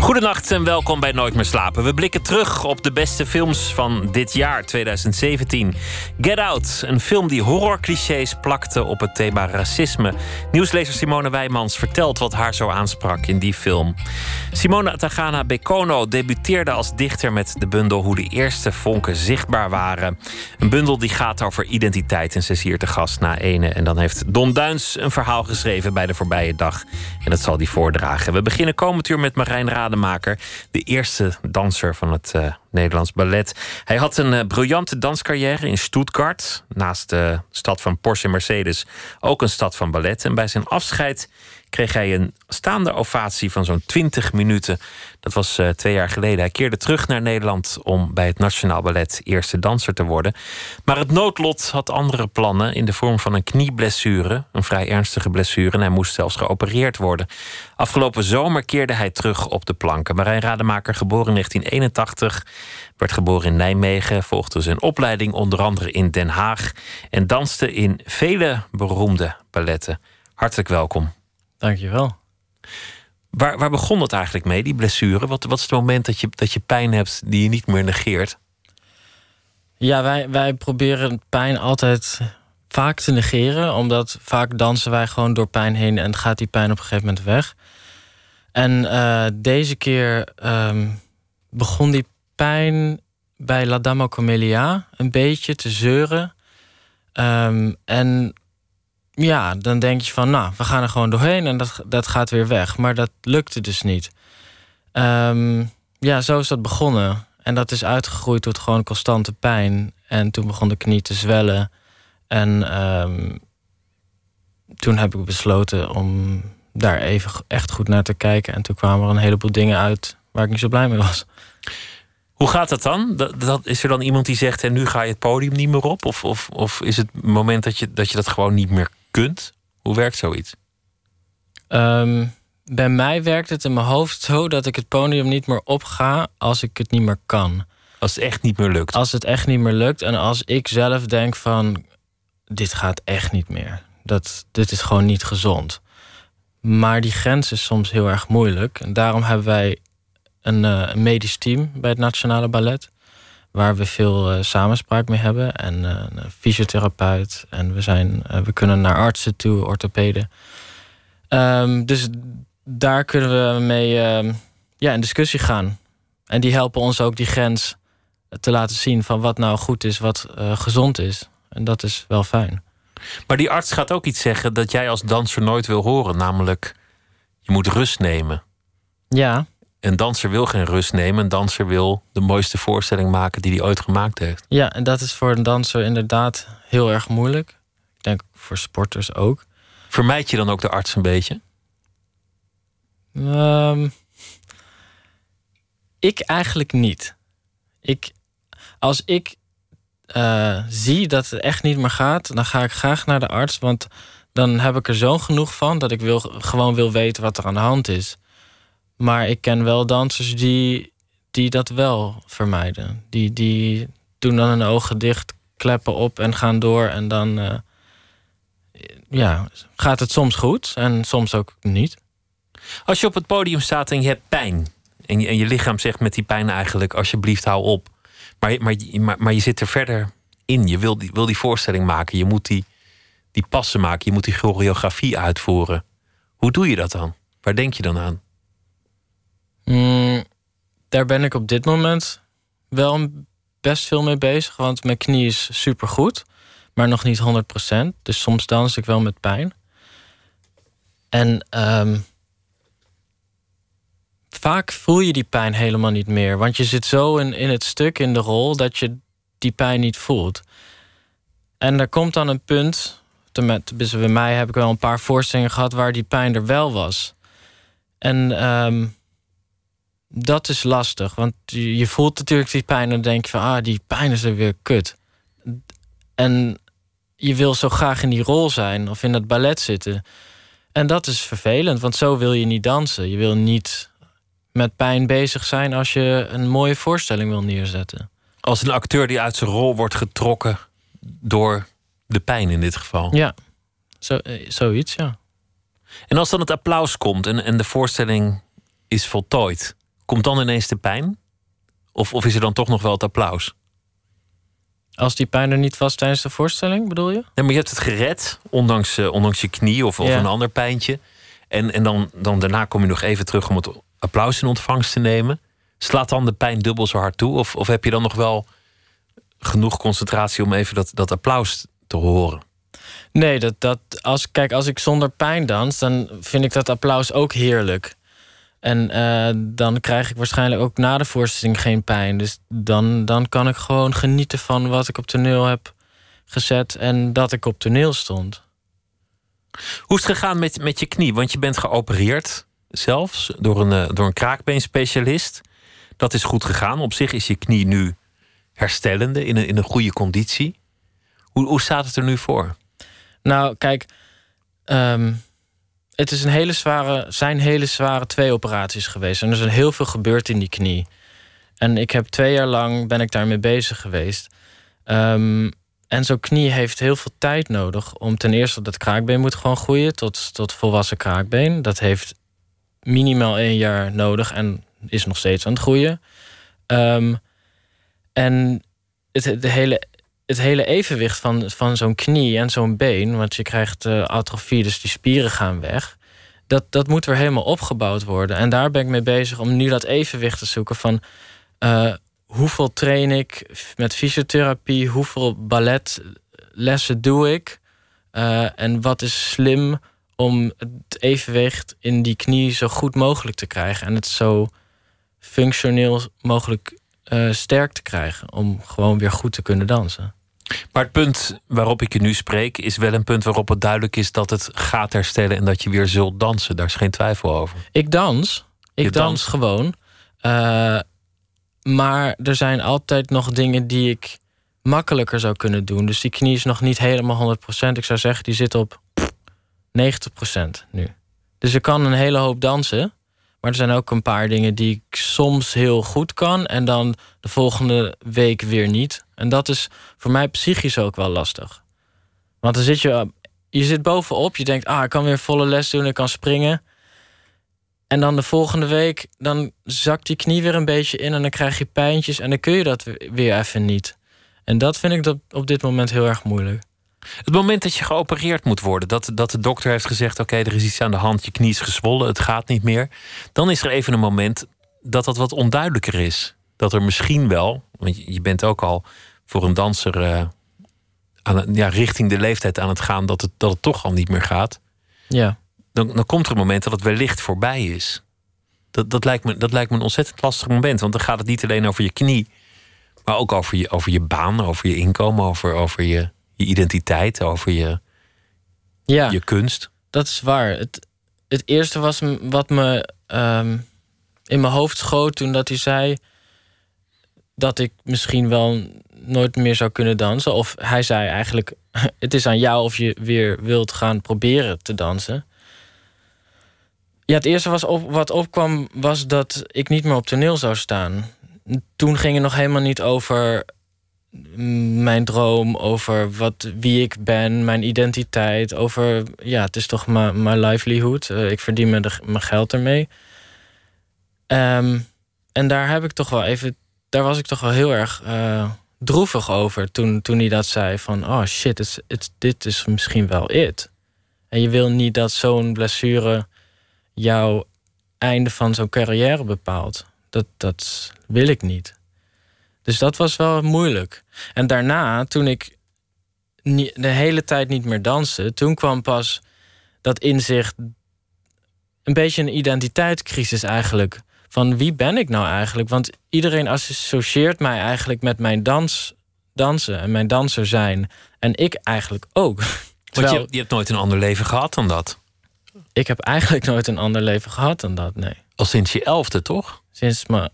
Goedenacht en welkom bij Nooit meer slapen. We blikken terug op de beste films van dit jaar, 2017. Get Out, een film die horrorclichés plakte op het thema racisme. Nieuwslezer Simone Wijmans vertelt wat haar zo aansprak in die film. Simone Tagana Bekono debuteerde als dichter met de bundel Hoe de eerste vonken zichtbaar waren. Een bundel die gaat over identiteit en ze is hier te gast na ene. En dan heeft Don Duins een verhaal geschreven bij de voorbije dag. En dat zal hij voordragen. We beginnen komend uur met Marijn Raden de eerste danser van het uh, Nederlands ballet. Hij had een uh, briljante danscarrière in Stuttgart, naast de stad van Porsche en Mercedes, ook een stad van ballet. En bij zijn afscheid kreeg hij een staande ovatie van zo'n 20 minuten. Dat was uh, twee jaar geleden. Hij keerde terug naar Nederland om bij het Nationaal Ballet eerste danser te worden. Maar het noodlot had andere plannen in de vorm van een knieblessure. Een vrij ernstige blessure en hij moest zelfs geopereerd worden. Afgelopen zomer keerde hij terug op de planken. Marijn Rademaker, geboren in 1981, werd geboren in Nijmegen, volgde zijn opleiding onder andere in Den Haag en danste in vele beroemde balletten. Hartelijk welkom. Dankjewel. Waar, waar begon het eigenlijk mee, die blessure? Wat, wat is het moment dat je, dat je pijn hebt die je niet meer negeert? Ja, wij, wij proberen pijn altijd vaak te negeren. Omdat vaak dansen wij gewoon door pijn heen en gaat die pijn op een gegeven moment weg. En uh, deze keer um, begon die pijn bij La Dama Camellia een beetje te zeuren. Um, en ja, dan denk je van, nou, we gaan er gewoon doorheen en dat, dat gaat weer weg. Maar dat lukte dus niet. Um, ja, zo is dat begonnen. En dat is uitgegroeid tot gewoon constante pijn. En toen begon de knie te zwellen. En um, toen heb ik besloten om daar even echt goed naar te kijken. En toen kwamen er een heleboel dingen uit waar ik niet zo blij mee was. Hoe gaat dat dan? Dat, dat, is er dan iemand die zegt: en nu ga je het podium niet meer op? Of, of, of is het moment dat je, dat je dat gewoon niet meer kunt? Hoe werkt zoiets? Um, bij mij werkt het in mijn hoofd zo dat ik het podium niet meer opga als ik het niet meer kan. Als het echt niet meer lukt. Als het echt niet meer lukt en als ik zelf denk van dit gaat echt niet meer. Dat, dit is gewoon niet gezond. Maar die grens is soms heel erg moeilijk. En daarom hebben wij een, uh, een medisch team bij het Nationale Ballet waar we veel uh, samenspraak mee hebben. En uh, een fysiotherapeut. En we, zijn, uh, we kunnen naar artsen toe, orthopeden. Um, dus daar kunnen we mee ja, in discussie gaan. En die helpen ons ook die grens te laten zien van wat nou goed is, wat gezond is. En dat is wel fijn. Maar die arts gaat ook iets zeggen dat jij als danser nooit wil horen. Namelijk, je moet rust nemen. Ja, een danser wil geen rust nemen. Een danser wil de mooiste voorstelling maken die hij ooit gemaakt heeft. Ja, en dat is voor een danser inderdaad heel erg moeilijk. Ik denk voor sporters ook. Vermijd je dan ook de arts een beetje? Um, ik eigenlijk niet. Ik, als ik uh, zie dat het echt niet meer gaat, dan ga ik graag naar de arts. Want dan heb ik er zo genoeg van dat ik wil, gewoon wil weten wat er aan de hand is. Maar ik ken wel dansers die, die dat wel vermijden. Die, die doen dan hun ogen dicht, kleppen op en gaan door. En dan uh, ja, gaat het soms goed en soms ook niet. Als je op het podium staat en je hebt pijn. En je, en je lichaam zegt met die pijn eigenlijk: alsjeblieft, hou op. Maar, maar, maar, maar je zit er verder in. Je wil die, wil die voorstelling maken. Je moet die, die passen maken. Je moet die choreografie uitvoeren. Hoe doe je dat dan? Waar denk je dan aan? Mm, daar ben ik op dit moment wel best veel mee bezig. Want mijn knie is super goed, maar nog niet 100%. Dus soms dans ik wel met pijn. En um, vaak voel je die pijn helemaal niet meer. Want je zit zo in, in het stuk, in de rol, dat je die pijn niet voelt. En er komt dan een punt, tenminste bij mij heb ik wel een paar voorstellingen gehad waar die pijn er wel was. En um, dat is lastig. Want je voelt natuurlijk die pijn en dan denk je van... ah, die pijn is er weer kut. En je wil zo graag in die rol zijn of in het ballet zitten. En dat is vervelend, want zo wil je niet dansen. Je wil niet met pijn bezig zijn als je een mooie voorstelling wil neerzetten. Als een acteur die uit zijn rol wordt getrokken door de pijn in dit geval. Ja, zo, eh, zoiets, ja. En als dan het applaus komt en, en de voorstelling is voltooid, komt dan ineens de pijn? Of, of is er dan toch nog wel het applaus? Als die pijn er niet was tijdens de voorstelling, bedoel je? Nee, maar je hebt het gered, ondanks, uh, ondanks je knie of, of Ja. een ander pijntje. En, en dan, dan daarna kom je nog even terug om het applaus in ontvangst te nemen. Slaat dan de pijn dubbel zo hard toe? Of, of heb je dan nog wel genoeg concentratie om even dat, dat applaus te horen? Nee, dat, dat, als, kijk, als ik zonder pijn dans, dan vind ik dat applaus ook heerlijk. En eh, dan krijg ik waarschijnlijk ook na de voorstelling geen pijn. Dus dan, dan kan ik gewoon genieten van wat ik op toneel heb gezet en dat ik op toneel stond. Hoe is het gegaan met, met je knie? Want je bent geopereerd zelfs door een, eh, door een kraakbeenspecialist. Dat is goed gegaan. Op zich is je knie nu herstellende, in een, in een goede conditie. Hoe, hoe staat het er nu voor? Nou, kijk, ehm, het is een hele zware, zijn hele zware twee operaties geweest. En er is heel veel gebeurd in die knie. En ik heb twee jaar lang ben ik daarmee bezig geweest. Ehm, en zo'n knie heeft heel veel tijd nodig om ten eerste dat kraakbeen moet gewoon groeien tot, tot volwassen kraakbeen. Dat heeft minimaal één jaar nodig en is nog steeds aan het groeien. Ehm, en het, het hele het hele evenwicht van, van zo'n knie en zo'n been, want je krijgt eh, atrofie, dus die spieren gaan weg. Dat, dat moet weer helemaal opgebouwd worden. En daar ben ik mee bezig om nu dat evenwicht te zoeken van eh, hoeveel train ik met fysiotherapie, hoeveel balletlessen doe ik eh, en wat is slim om het evenwicht in die knie zo goed mogelijk te krijgen en het zo functioneel mogelijk sterk te krijgen om gewoon weer goed te kunnen dansen. Maar het punt waarop ik je nu spreek, is wel een punt waarop het duidelijk is dat het gaat herstellen en dat je weer zult dansen. Daar is geen twijfel over. Ik dans. Ik Je dans danst. gewoon. Eh, maar er zijn altijd nog dingen die ik makkelijker zou kunnen doen. Dus die knie is nog niet helemaal 100%. Ik zou zeggen, die zit op 90% nu. Dus ik kan een hele hoop dansen. Maar er zijn ook een paar dingen die ik soms heel goed kan. En dan de volgende week weer niet. En dat is voor mij psychisch ook wel lastig. Want dan zit je, je zit bovenop. Je denkt, ah, ik kan weer volle les doen. Ik kan springen. En dan de volgende week, dan zakt die knie weer een beetje in. En dan krijg je pijntjes. En dan kun je dat weer even niet. En dat vind ik dat op dit moment heel erg moeilijk. Het moment dat je geopereerd moet worden, dat, dat de dokter heeft gezegd: Oké, er is iets aan de hand, je knie is gezwollen, het gaat niet meer. Dan is er even een moment dat dat wat onduidelijker is. Dat er misschien wel, want je- bent ook al voor een danser eh, aan, ja, richting de leeftijd aan het gaan, dat het, dat het toch al niet meer gaat. Ja. Dan, dan komt er een moment dat het wellicht voorbij is. Dat, dat, lijkt me, dat lijkt me een ontzettend lastig moment, want dan gaat het niet alleen over je knie, maar ook over je, over je baan, over je inkomen, over, over je, je identiteit, over je, Ja. je kunst. Dat is waar. Het, het eerste was wat me ehm, in mijn hoofd schoot toen dat hij zei dat ik misschien wel nooit meer zou kunnen dansen. Of hij zei eigenlijk: het is aan jou of je weer wilt gaan proberen te dansen. Ja, het eerste was op, wat opkwam was dat ik niet meer op toneel zou staan. Toen ging het nog helemaal niet over mijn droom, over wat, wie ik ben, mijn identiteit, over ja, het is toch mijn livelihood. Eh, ik verdien mijn, mijn geld ermee. Ehm, en daar heb ik toch wel even, daar was ik toch wel heel erg eh, droevig over toen, toen hij dat zei van oh shit, het, dit is misschien wel it. En je wil niet dat zo'n blessure jouw einde van zo'n carrière bepaalt. Dat, dat wil ik niet. Dus dat was wel moeilijk. En daarna, toen ik de hele tijd niet meer danste, toen kwam pas dat inzicht. Een beetje een identiteitscrisis eigenlijk. Van wie ben ik nou eigenlijk? Want iedereen associeert mij eigenlijk met mijn dans, dansen en mijn danser zijn. En ik eigenlijk ook. Want je, je hebt nooit een ander leven gehad dan dat. ik heb eigenlijk nooit een ander leven gehad dan dat, nee. Al sinds je elfde, toch? Sinds mijn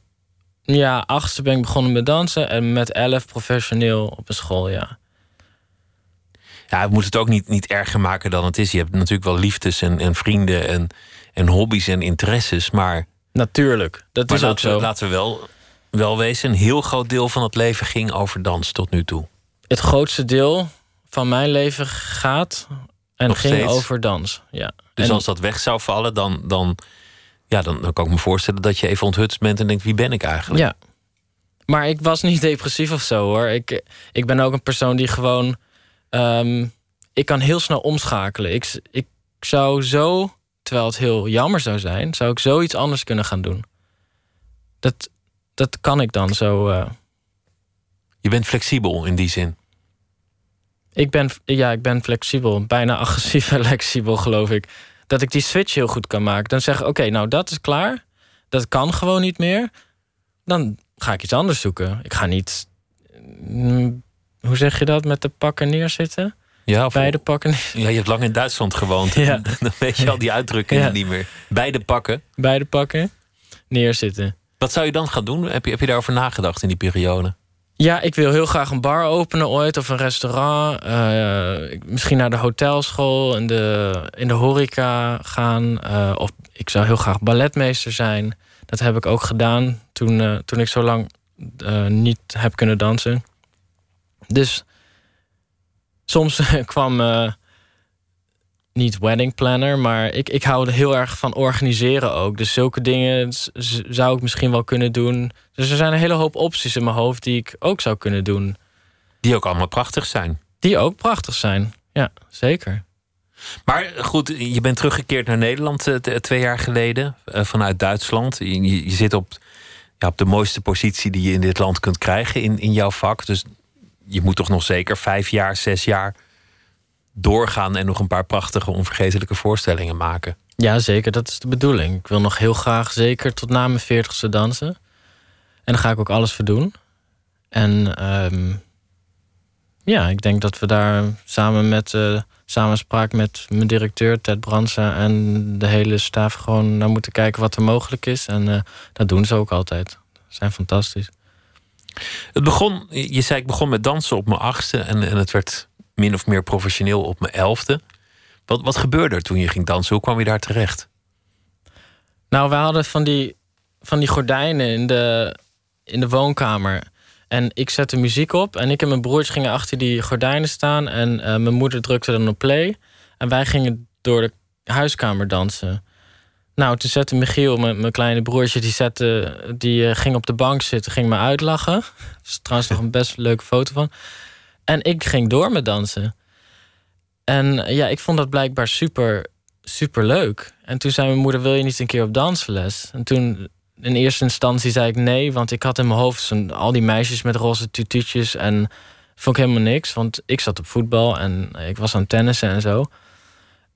ja, achtste ben ik begonnen met dansen en met elf professioneel op een school, ja. Ja, we moeten het ook niet, niet erger maken dan het is. Je hebt natuurlijk wel liefdes en, en vrienden en, en hobby's en interesses. Maar, Natuurlijk, dat maar is ook laten, zo. we, laten we wel, wel wezen, een heel groot deel van het leven ging over dans tot nu toe. Het grootste deel van mijn leven gaat en Nog ging steeds? over dans. Ja. Dus En- als dat weg zou vallen, dan, dan, ja, dan, dan kan ik me voorstellen dat je even onthutst bent en denkt: wie ben ik eigenlijk? Ja. Maar ik was niet depressief of zo hoor. Ik, ik ben ook een persoon die gewoon. ehm, ik kan heel snel omschakelen. Ik, ik zou zo, terwijl het heel jammer zou zijn, zou ik zoiets anders kunnen gaan doen. Dat, dat kan ik dan zo. eh. Je bent flexibel in die zin. ik, ben, ja, ik ben flexibel, bijna agressief en flexibel, geloof ik. Dat ik die switch heel goed kan maken. Dan zeg ik: oké, nou dat is klaar. Dat kan gewoon niet meer. Dan ga ik iets anders zoeken. Ik ga niet. mm, hoe zeg je dat? Met de pakken neerzitten? Ja, of, Beide pakken ja, je hebt lang in Duitsland gewoond. Ja. Dan weet je al die uitdrukkingen Ja. niet meer. Beide pakken. Beide pakken neerzitten. Wat zou je dan gaan doen? Heb je, heb je daarover nagedacht in die periode? Ja, ik wil heel graag een bar openen ooit of een restaurant. Eh, misschien naar de hotelschool in de, in de horeca gaan. Eh, of ik zou heel graag balletmeester zijn. Dat heb ik ook gedaan toen, eh, toen ik zo lang niet heb kunnen dansen. Dus soms kwam niet wedding planner, maar ik, ik hou er heel erg van organiseren ook. Dus zulke dingen zou ik misschien wel kunnen doen. Dus er zijn een hele hoop opties in mijn hoofd die ik ook zou kunnen doen. Die ook allemaal prachtig zijn. Die ook prachtig zijn. Ja, zeker. Maar goed, je bent teruggekeerd naar Nederland eh, twee jaar geleden eh, vanuit Duitsland. Je, je- je zit op, ja, op de mooiste positie die je in dit land kunt krijgen in, in jouw vak. Dus je moet toch nog zeker vijf jaar, zes jaar doorgaan en nog een paar prachtige, onvergetelijke voorstellingen maken. Ja, zeker. Dat is de bedoeling. Ik wil nog heel graag zeker tot na mijn veertigste dansen. En daar ga ik ook alles voor doen. En ehm, ja, ik denk dat we daar samen met eh, samenspraak met mijn directeur Ted Bransen en de hele staf gewoon naar moeten kijken wat er mogelijk is. En eh, dat doen ze ook altijd. Ze zijn fantastisch. Het begon, je zei ik begon met dansen op mijn achtste en, en het werd min of meer professioneel op mijn elfde. Wat, wat gebeurde er toen je ging dansen? Hoe kwam je daar terecht? Nou, we hadden van die, van die gordijnen in de, in de woonkamer. En ik zette muziek op. En ik en mijn broertje gingen achter die gordijnen staan. En eh, mijn moeder drukte dan op play. En wij gingen door de huiskamer dansen. Nou, toen zette Michiel, mijn, mijn kleine broertje, die, zette, die eh, ging op de bank zitten, ging me uitlachen. Er is trouwens nog een best leuke foto van. En ik ging door met dansen. En ja, ik vond dat blijkbaar super, super leuk. En toen zei mijn moeder: Wil je niet een keer op dansles? En toen in eerste instantie zei ik nee, want ik had in mijn hoofd zo'n, al die meisjes met roze tutuutjes. En vond ik helemaal niks, want ik zat op voetbal en ik was aan tennissen en zo.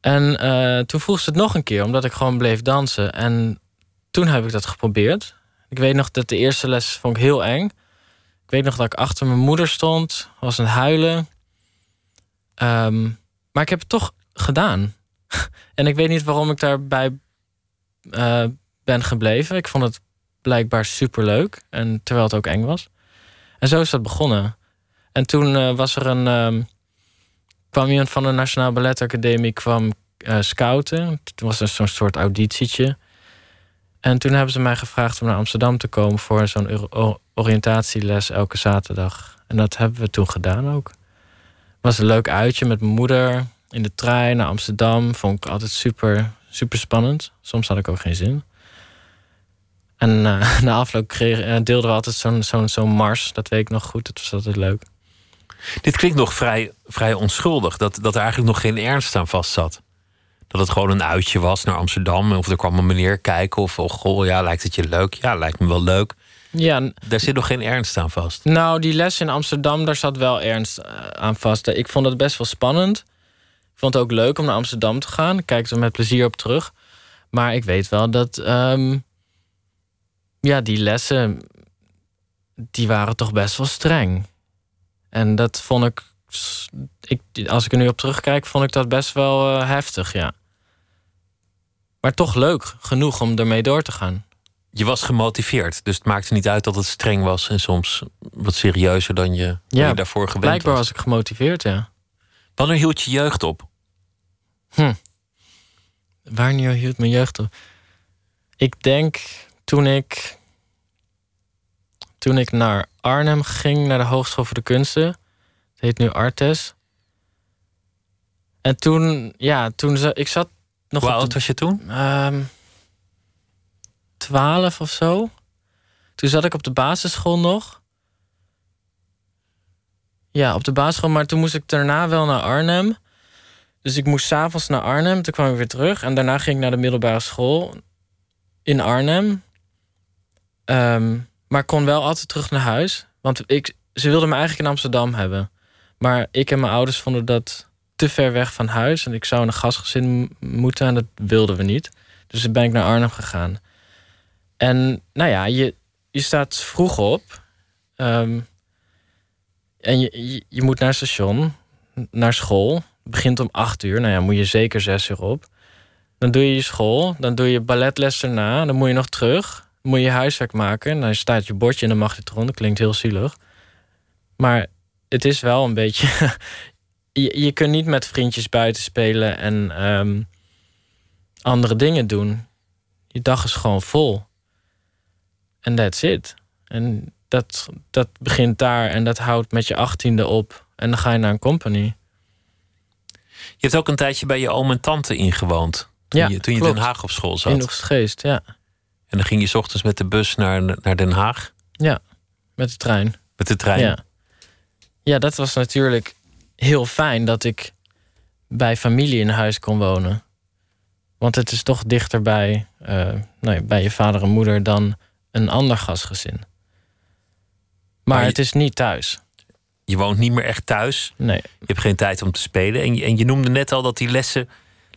En eh, toen vroeg ze het nog een keer, omdat ik gewoon bleef dansen. En toen heb ik dat geprobeerd. Ik weet nog dat de eerste les vond ik heel eng. Ik weet nog dat ik achter mijn moeder stond, was aan het huilen. Ehm, maar ik heb het toch gedaan. en ik weet niet waarom ik daarbij eh, ben gebleven. Ik vond het blijkbaar super leuk. En terwijl het ook eng was. En zo is dat begonnen. En toen eh, was er een. ehm, kwam iemand van de Nationaal Ballet Academie kwam eh, scouten. Toen was er zo'n soort auditietje. En toen hebben ze mij gevraagd om naar Amsterdam te komen voor zo'n oriëntatieles elke zaterdag. En dat hebben we toen gedaan ook. Het was een leuk uitje met mijn moeder in de trein naar Amsterdam. Vond ik altijd super, super spannend. Soms had ik ook geen zin. En eh, na afloop kreeg, eh, deelden we altijd zo'n zo'n zo'n mars. Dat weet ik nog goed. Dat was altijd leuk. Dit klinkt nog vrij, vrij onschuldig, dat, dat er eigenlijk nog geen ernst aan vast zat. Dat het gewoon een uitje was naar Amsterdam. Of er kwam een meneer kijken. Of oh, goh, ja, lijkt het je leuk? Ja, lijkt me wel leuk. Ja, Daar zit nog geen ernst aan vast. nou, die les in Amsterdam, daar zat wel ernst eh, aan vast. Ik vond het best wel spannend. Ik vond het ook leuk om naar Amsterdam te gaan. Ik kijk er met plezier op terug. Maar ik weet wel dat... ehm, ja, die lessen... die waren toch best wel streng. En dat vond ik... ik als ik er nu op terugkijk, vond ik dat best wel eh, heftig, ja. Maar toch leuk genoeg om ermee door te gaan. Je was gemotiveerd, dus het maakte niet uit dat het streng was en soms wat serieuzer dan je, dan Ja, je daarvoor gewend Blijkbaar was. was ik gemotiveerd, ja. Wanneer hield je jeugd op? Hm. Wanneer hield mijn jeugd op? Ik denk toen ik. Toen ik naar Arnhem ging, naar de Hogeschool voor de Kunsten. Het heet nu Artes. En toen, ja, toen za- ik zat nog Hoe oud was je toen? Ehm 12 of zo. Toen zat ik op de basisschool nog. Ja, op de basisschool, maar toen moest ik daarna wel naar Arnhem. Dus ik moest s'avonds naar Arnhem, toen kwam ik weer terug. En daarna ging ik naar de middelbare school in Arnhem. Ehm, maar kon wel altijd terug naar huis. Want ik, ze wilden me eigenlijk in Amsterdam hebben. Maar ik en mijn ouders vonden dat te ver weg van huis. En ik zou een gastgezin moeten en dat wilden we niet. Dus ben ik naar Arnhem gegaan. En nou ja, je, je staat vroeg op. Ehm, en je, je, je moet naar het station, naar school. Het begint om acht uur. Nou ja, moet je zeker zes uur op. Dan doe je je school. Dan doe je balletles erna. Dan moet je nog terug. Dan moet je huiswerk maken. Dan staat je bordje in de magnetron. Dat klinkt heel zielig. Maar het is wel een beetje... je, je kunt niet met vriendjes buiten spelen en ehm, andere dingen doen. Je dag is gewoon vol. En that's it. En dat, dat begint daar en dat houdt met je achttiende op. En dan ga je naar een company. Je hebt ook een tijdje bij je oom en tante ingewoond. Toen Ja, je, toen je in. Den Haag op school zat. In Oegstgeest, ja. En dan ging je 's ochtends met de bus naar, naar Den Haag. Ja, met de trein. Met de trein. Ja. Ja, dat was natuurlijk heel fijn dat ik bij familie in huis kon wonen. Want het is toch dichter bij, eh, nou ja, bij je vader en moeder dan een ander gastgezin. Maar, Maar je- het is niet thuis. Je woont niet meer echt thuis. Nee. Je hebt geen tijd om te spelen. En je, en je noemde net al dat die lessen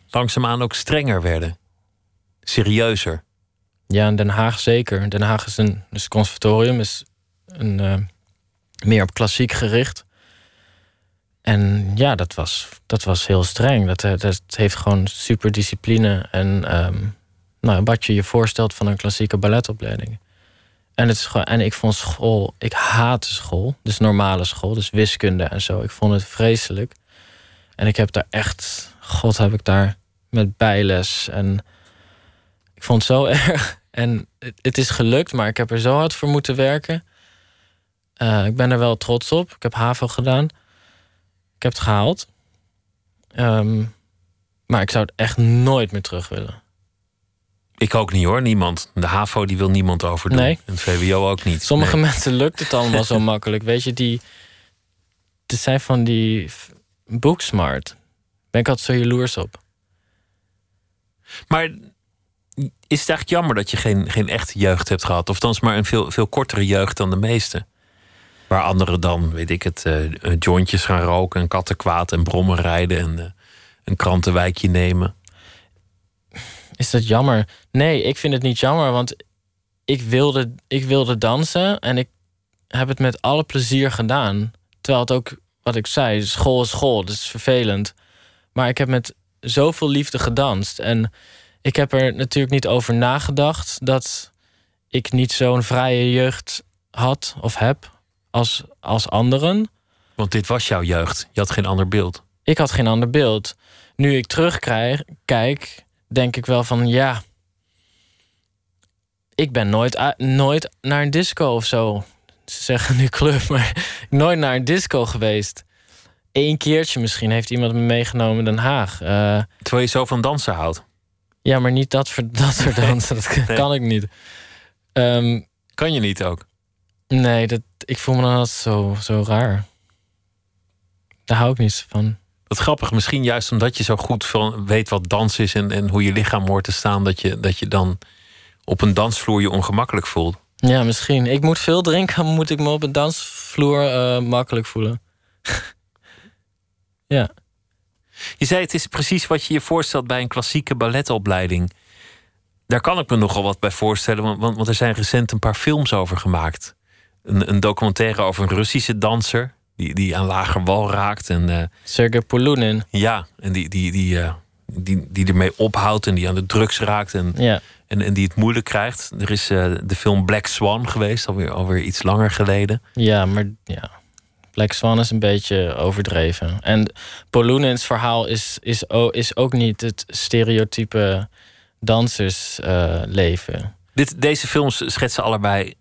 langzaamaan ook strenger werden. Serieuzer. Ja, in Den Haag zeker. Den Haag is een dus conservatorium is een, eh, meer op klassiek gericht. En ja, dat was, dat was heel streng. Dat, eh, dat heeft gewoon super discipline en ehm, nou, wat je je voorstelt van een klassieke balletopleiding. En, het is gewoon, en ik vond school, ik haatte school, dus normale school, dus wiskunde en zo. Ik vond het vreselijk. En ik heb daar echt, god heb ik daar met bijles en ik vond het zo erg. En het, het is gelukt, maar ik heb er zo hard voor moeten werken. Eh, ik ben er wel trots op. Ik heb HAVO gedaan. Ik heb het gehaald. Ehm, maar ik zou het echt nooit meer terug willen. Ik ook niet hoor, niemand. De HAVO die wil niemand overdoen. Nee. En het VWO ook niet. Sommige Nee. mensen lukt het allemaal zo makkelijk. Weet je, die. Het zijn van die booksmart. Ben ik altijd zo jaloers op. Maar is het eigenlijk jammer dat je geen, geen echte jeugd hebt gehad? Of dan maar een veel, veel kortere jeugd dan de meeste? Waar anderen dan, weet ik het, eh, jointjes gaan roken... en kattenkwaad en brommen rijden en eh, een krantenwijkje nemen. Is dat jammer? Nee, ik vind het niet jammer, want ik wilde, ik wilde dansen en ik heb het met alle plezier gedaan. Terwijl het ook, wat ik zei, school is school, dus is vervelend. Maar ik heb met zoveel liefde gedanst. En ik heb er natuurlijk niet over nagedacht dat ik niet zo'n vrije jeugd had of heb als, als anderen. Want dit was jouw jeugd. Je had geen ander beeld. Ik had geen ander beeld. Nu ik terugkijk, denk ik wel van ja. Ik ben nooit, nooit naar een disco of zo. Ze zeggen nu club, maar nooit naar een disco geweest. Eén keertje misschien heeft iemand me meegenomen in Den Haag. Eh, Terwijl je zo van dansen houdt. ja, maar niet dat, voor, dat soort dansen. Dat Nee. kan ik niet. Ehm, Kan je niet ook? Nee, dat, ik voel me dan altijd zo, zo raar. Daar hou ik niet van. Wat grappig, misschien juist omdat je zo goed van weet wat dans is en, en hoe je lichaam hoort te staan, dat je, dat je dan op een dansvloer je ongemakkelijk voelt. Ja, misschien. Ik moet veel drinken, moet ik me op een dansvloer eh, makkelijk voelen. ja. Je zei het is precies wat je je voorstelt bij een klassieke balletopleiding. Daar kan ik me nogal wat bij voorstellen, want, want, want er zijn recent een paar films over gemaakt. Een, een documentaire over een Russische danser die, die aan lager wal raakt. En eh, Sergej Polunin. ja, en die, die, die, eh, die, die ermee ophoudt en die aan de drugs raakt en, Ja. en, en die het moeilijk krijgt. Er is eh, de film Black Swan geweest, alweer, alweer iets langer geleden. ja, maar ja. Black Swan is een beetje overdreven. En Polounins verhaal is, is, is ook niet het stereotype dansersleven. Dit, deze films schetsen allebei,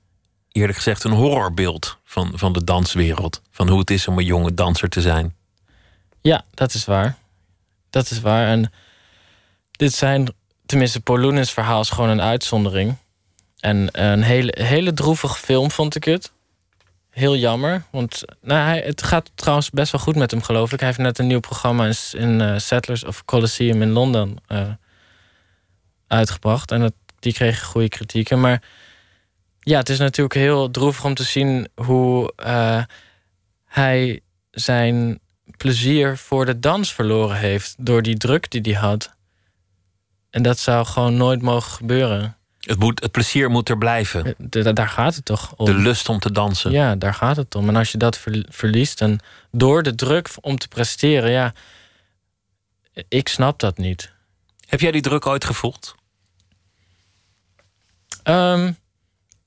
eerlijk gezegd, een horrorbeeld van, van de danswereld. Van hoe het is om een jonge danser te zijn. Ja, dat is waar. Dat is waar. En dit zijn, tenminste, Polounins verhaal is gewoon een uitzondering. En een hele, hele droevige film vond ik het. Heel jammer. Want nou, hij, het gaat trouwens best wel goed met hem, geloof ik. Hij heeft net een nieuw programma in, in uh, Settlers of Coliseum in Londen uh, uitgebracht. En die kreeg goede kritieken. Maar ja, het is natuurlijk heel droevig om te zien hoe uh, hij zijn plezier voor de dans verloren heeft. Door die druk die hij had. En dat zou gewoon nooit mogen gebeuren. Het, moet, het plezier moet er blijven. De, daar gaat het toch om. De lust om te dansen. Ja, daar gaat het om. En als je dat verliest, en door de druk om te presteren, ja, ik snap dat niet. Heb jij die druk ooit gevoeld? Um,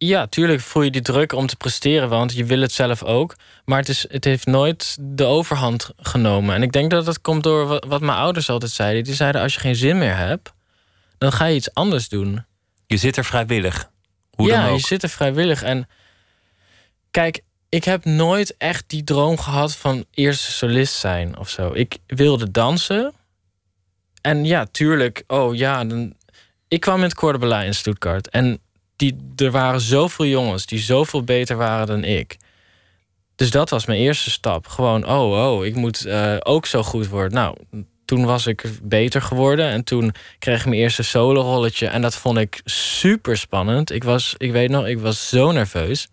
ja, tuurlijk voel je die druk om te presteren, want je wil het zelf ook. Maar het, is, het heeft nooit de overhand genomen. En ik denk dat dat komt door wat, wat mijn ouders altijd zeiden. Die zeiden: als je geen zin meer hebt, dan ga je iets anders doen. Je zit er vrijwillig. Hoe ja, dan ook. je zit er vrijwillig. En kijk, ik heb nooit echt die droom gehad van eerste solist zijn of zo. Ik wilde dansen. En ja, tuurlijk. Oh ja, dan, ik kwam in het Cordobella in Stuttgart. En die, er waren zoveel jongens die zoveel beter waren dan ik. Dus dat was mijn eerste stap. Gewoon, oh, oh, ik moet uh, ook zo goed worden. Nou, toen was ik beter geworden. En toen kreeg ik mijn eerste solo-rolletje. En dat vond ik super spannend. Ik was, ik weet nog, ik was zo nerveus.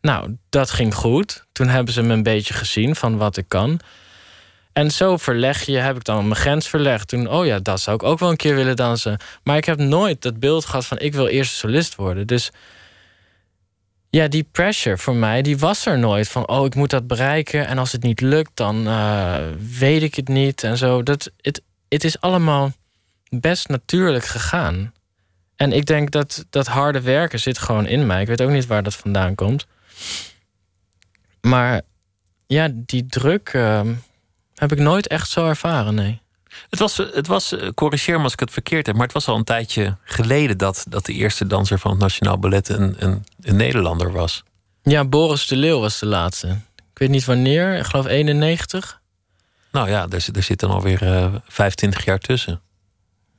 Nou, dat ging goed. Toen hebben ze me een beetje gezien van wat ik kan. En zo verleg je, heb ik dan mijn grens verlegd. Toen, oh ja, dat zou ik ook wel een keer willen dansen. Maar ik heb nooit dat beeld gehad van ik wil eerst solist worden. Dus ja, die pressure voor mij, die was er nooit. Van, oh, ik moet dat bereiken. En als het niet lukt, dan uh, weet ik het niet. En zo. Dat, het, het is allemaal best natuurlijk gegaan. En ik denk dat dat harde werken zit gewoon in mij. Ik weet ook niet waar dat vandaan komt. Maar ja, die druk uh, heb ik nooit echt zo ervaren, nee. Het was, het was, eh, corrigeer me als ik het verkeerd heb, maar het was al een tijdje geleden dat, dat de eerste danser van het Nationaal Ballet een, een, een Nederlander was. Ja, Boris de Leeuw was de laatste. Ik weet niet wanneer, ik geloof 91. Nou ja, er, er zit dan alweer uh, 25 jaar tussen.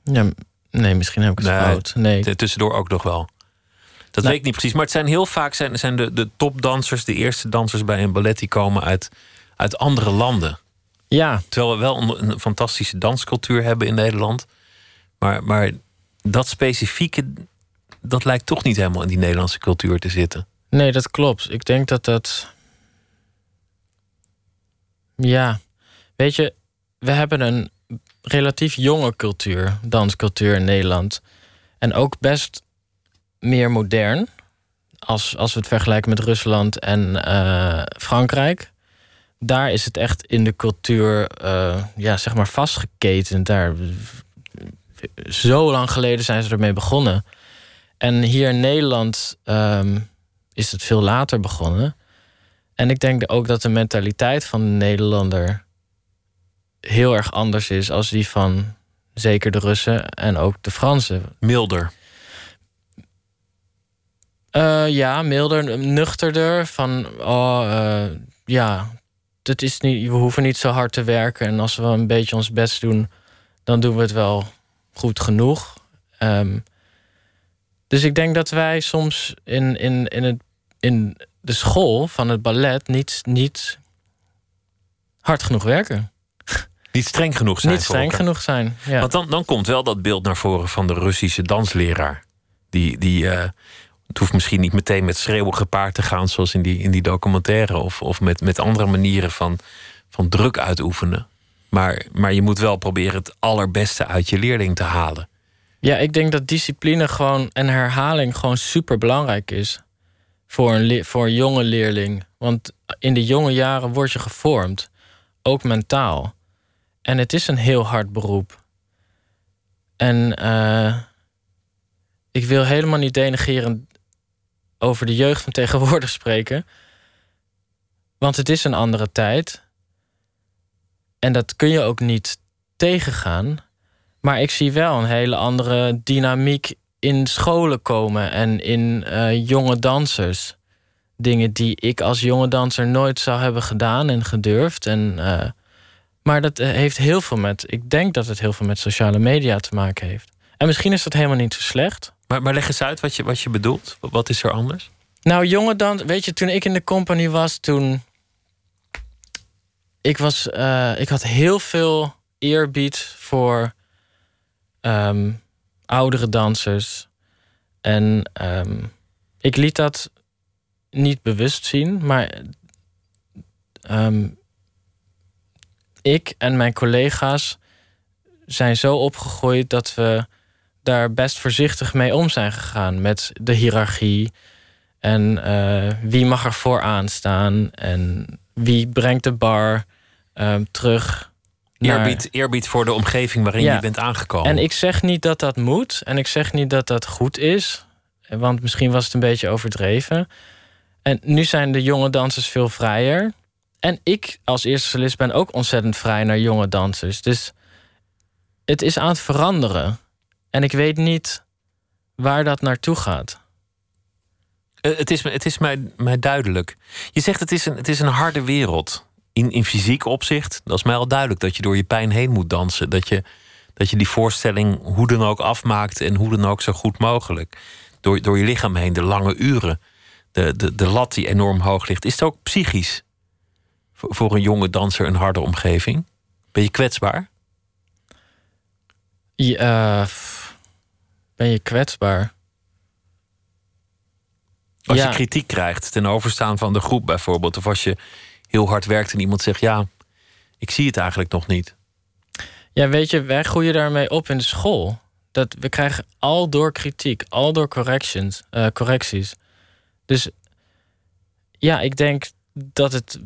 Ja, nee, misschien heb ik het Nee, fout. Nee, Tussendoor ook nog wel. Dat Nou- weet ik niet precies. Maar het zijn heel vaak zijn, zijn de, de topdansers, de eerste dansers bij een ballet, die komen uit, uit andere landen. Ja, Terwijl we wel een, fantastische danscultuur hebben in Nederland. Maar, maar dat specifieke, dat lijkt toch niet helemaal in die Nederlandse cultuur te zitten. nee, dat klopt. Ik denk dat dat. Ja, weet je, we hebben een relatief jonge cultuur, danscultuur in Nederland. En ook best meer modern. Als, als we het vergelijken met Rusland en eh, Frankrijk. Daar is het echt in de cultuur eh, ja, zeg maar vastgeketend. Daar, zo lang geleden zijn ze ermee begonnen. En hier in Nederland ehm, is het veel later begonnen. En ik denk ook dat de mentaliteit van de Nederlander heel erg anders is als die van zeker de Russen en ook de Fransen. Milder. Eh, ja, milder, nuchterder. Van, oh, eh, ja, het is niet, we hoeven niet zo hard te werken. En als we een beetje ons best doen, dan doen we het wel goed genoeg. Ehm, dus ik denk dat wij soms in, in, in, het, in de school van het ballet niet, niet hard genoeg werken. Niet streng genoeg zijn. niet streng elkaar. genoeg zijn. Ja. Want dan, dan komt wel dat beeld naar voren van de Russische dansleraar. Die, die, eh, het hoeft misschien niet meteen met schreeuwen gepaard te gaan, zoals in die, in die documentaire. Of, of met, met andere manieren van, van druk uitoefenen. Maar, maar je moet wel proberen het allerbeste uit je leerling te halen. Ja, ik denk dat discipline gewoon en herhaling gewoon super belangrijk is. Voor een, voor een jonge leerling. Want in de jonge jaren word je gevormd. Ook mentaal. En het is een heel hard beroep. En eh, ik wil helemaal niet denigrerend over de jeugd van tegenwoordig spreken. Want het is een andere tijd. En dat kun je ook niet tegengaan. Maar ik zie wel een hele andere dynamiek in scholen komen en in uh, jonge dansers. Dingen die ik als jonge danser nooit zou hebben gedaan en gedurfd. En, uh, maar dat eh, heeft heel veel met. Ik denk dat het heel veel met sociale media te maken heeft. En misschien is dat helemaal niet zo slecht. Maar, maar leg eens uit wat je, wat je bedoelt. Wat is er anders? Nou, jonge dans. Weet je, toen ik in de company was, toen. Ik, was, uh, ik had heel veel eerbied voor um, oudere dansers. En um, ik liet dat niet bewust zien, maar um, ik en mijn collega's zijn zo opgegroeid dat we daar best voorzichtig mee om zijn gegaan met de hiërarchie en uh, wie mag er vooraan staan en wie brengt de bar uh, terug. Eerbied, eerbied voor de omgeving waarin ja. je bent aangekomen. En ik zeg niet dat dat moet en ik zeg niet dat dat goed is, want misschien was het een beetje overdreven. En nu zijn de jonge dansers veel vrijer. En ik als eerste solist ben ook ontzettend vrij naar jonge dansers. Dus het is aan het veranderen. En ik weet niet waar dat naartoe gaat. Uh, het is, het is mij, mij duidelijk. Je zegt het is een, het is een harde wereld. In, in fysiek opzicht, dat is mij al duidelijk. Dat je door je pijn heen moet dansen. Dat je, dat je die voorstelling hoe dan ook afmaakt en hoe dan ook zo goed mogelijk. Door, door je lichaam heen, de lange uren. De, de, de lat die enorm hoog ligt. Is het ook psychisch voor, voor een jonge danser een harde omgeving? Ben je kwetsbaar? Ja, uh, ben je kwetsbaar? Als ja. je kritiek krijgt ten overstaan van de groep bijvoorbeeld, of als je heel hard werkt en iemand zegt: Ja, ik zie het eigenlijk nog niet. Ja, weet je, wij groeien daarmee op in de school. Dat we krijgen al door kritiek, al door corrections, uh, correcties. Dus ja, ik denk dat het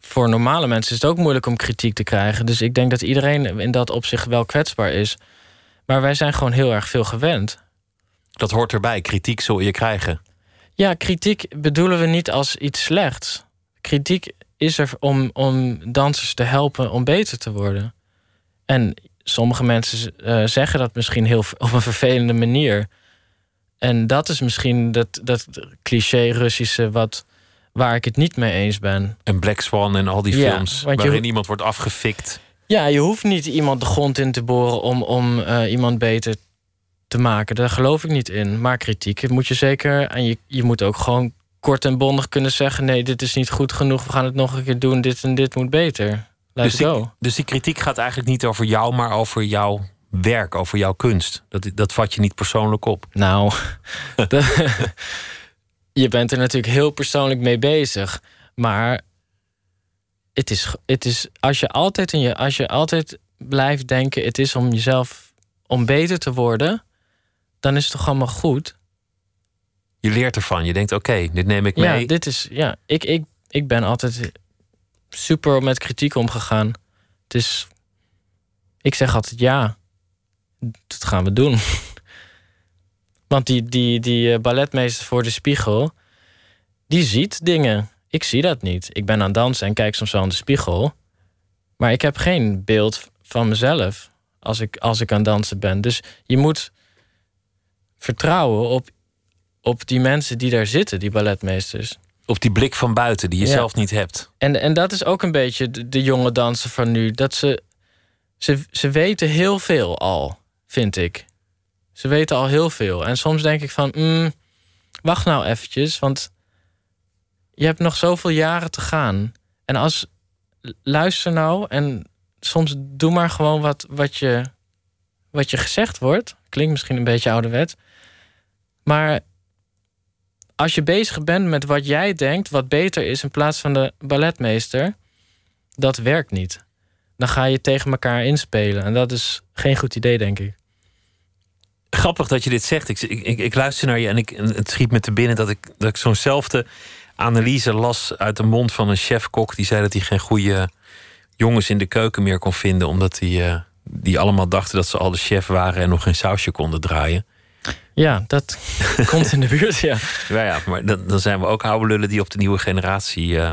voor normale mensen is het ook moeilijk om kritiek te krijgen. Dus ik denk dat iedereen in dat opzicht wel kwetsbaar is. Maar wij zijn gewoon heel erg veel gewend. Dat hoort erbij. Kritiek zul je krijgen. Ja, kritiek bedoelen we niet als iets slechts. Kritiek is er om, om dansers te helpen om beter te worden. En sommige mensen uh, zeggen dat misschien heel op een vervelende manier. En dat is misschien dat, dat cliché Russische wat, waar ik het niet mee eens ben. En Black Swan en al die Ja, films je- waarin iemand wordt afgefikt. Ja, je hoeft niet iemand de grond in te boren om, om eh, iemand beter te maken. Daar geloof ik niet in. Maar kritiek moet je zeker. En je, je moet ook gewoon kort en bondig kunnen zeggen: nee, dit is niet goed genoeg. We gaan het nog een keer doen. Dit en dit moet beter. Let's Dus die, dus die kritiek gaat eigenlijk niet over jou, maar over jouw werk, over jouw kunst. Dat, dat vat je niet persoonlijk op. Nou, de- je bent er natuurlijk heel persoonlijk mee bezig. Maar het is, het is als, je altijd in je, als je altijd blijft denken: het is om jezelf om beter te worden, dan is het toch allemaal goed. Je leert ervan. Je denkt: oké, dit neem ik mee. Ja, dit is, ja ik, ik, ik ben altijd super met kritiek omgegaan. Het is, ik zeg altijd ja, dat gaan we doen. Want die, die, die eh, balletmeester voor de spiegel, die ziet dingen. Ik zie dat niet. Ik ben aan het dansen en kijk soms wel in de spiegel. Maar ik heb geen beeld van mezelf als ik, als ik aan het dansen ben. Dus je moet vertrouwen op, op die mensen die daar zitten, die balletmeesters. Op die blik van buiten die je Ja. zelf niet hebt. En, en dat is ook een beetje de, de jonge dansen van nu. Dat ze, ze, ze weten heel veel al, vind ik. Ze weten al heel veel. En soms denk ik van, mm, wacht nou eventjes, want je hebt nog zoveel jaren te gaan. En als, luister nou en soms doe maar gewoon wat, wat, je, wat je gezegd wordt. Klinkt misschien een beetje ouderwet. Maar als je bezig bent met wat jij denkt, wat beter is in plaats van de balletmeester, dat werkt niet. Dan ga je tegen elkaar inspelen. En dat is geen goed idee, denk ik. Grappig dat je dit zegt. Ik, ik, ik, luister naar je en, ik, het schiet me te binnen dat ik, dat ik zo'nzelfde analyse las uit de mond van een chef-kok. Die zei dat hij geen goede jongens in de keuken meer kon vinden. Omdat die, eh, die allemaal dachten dat ze al de chef waren en nog geen sausje konden draaien. Ja, dat komt in de buurt, ja. Ja, ja maar dan, dan zijn we ook oude lullen die op de nieuwe generatie eh,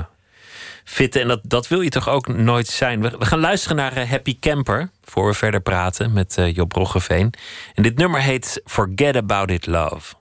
fitten. En dat, dat wil je toch ook nooit zijn. We, we gaan luisteren naar eh, Happy Camper. Voor we verder praten met uh, Job Roggeveen. En dit nummer heet Forget About It Love.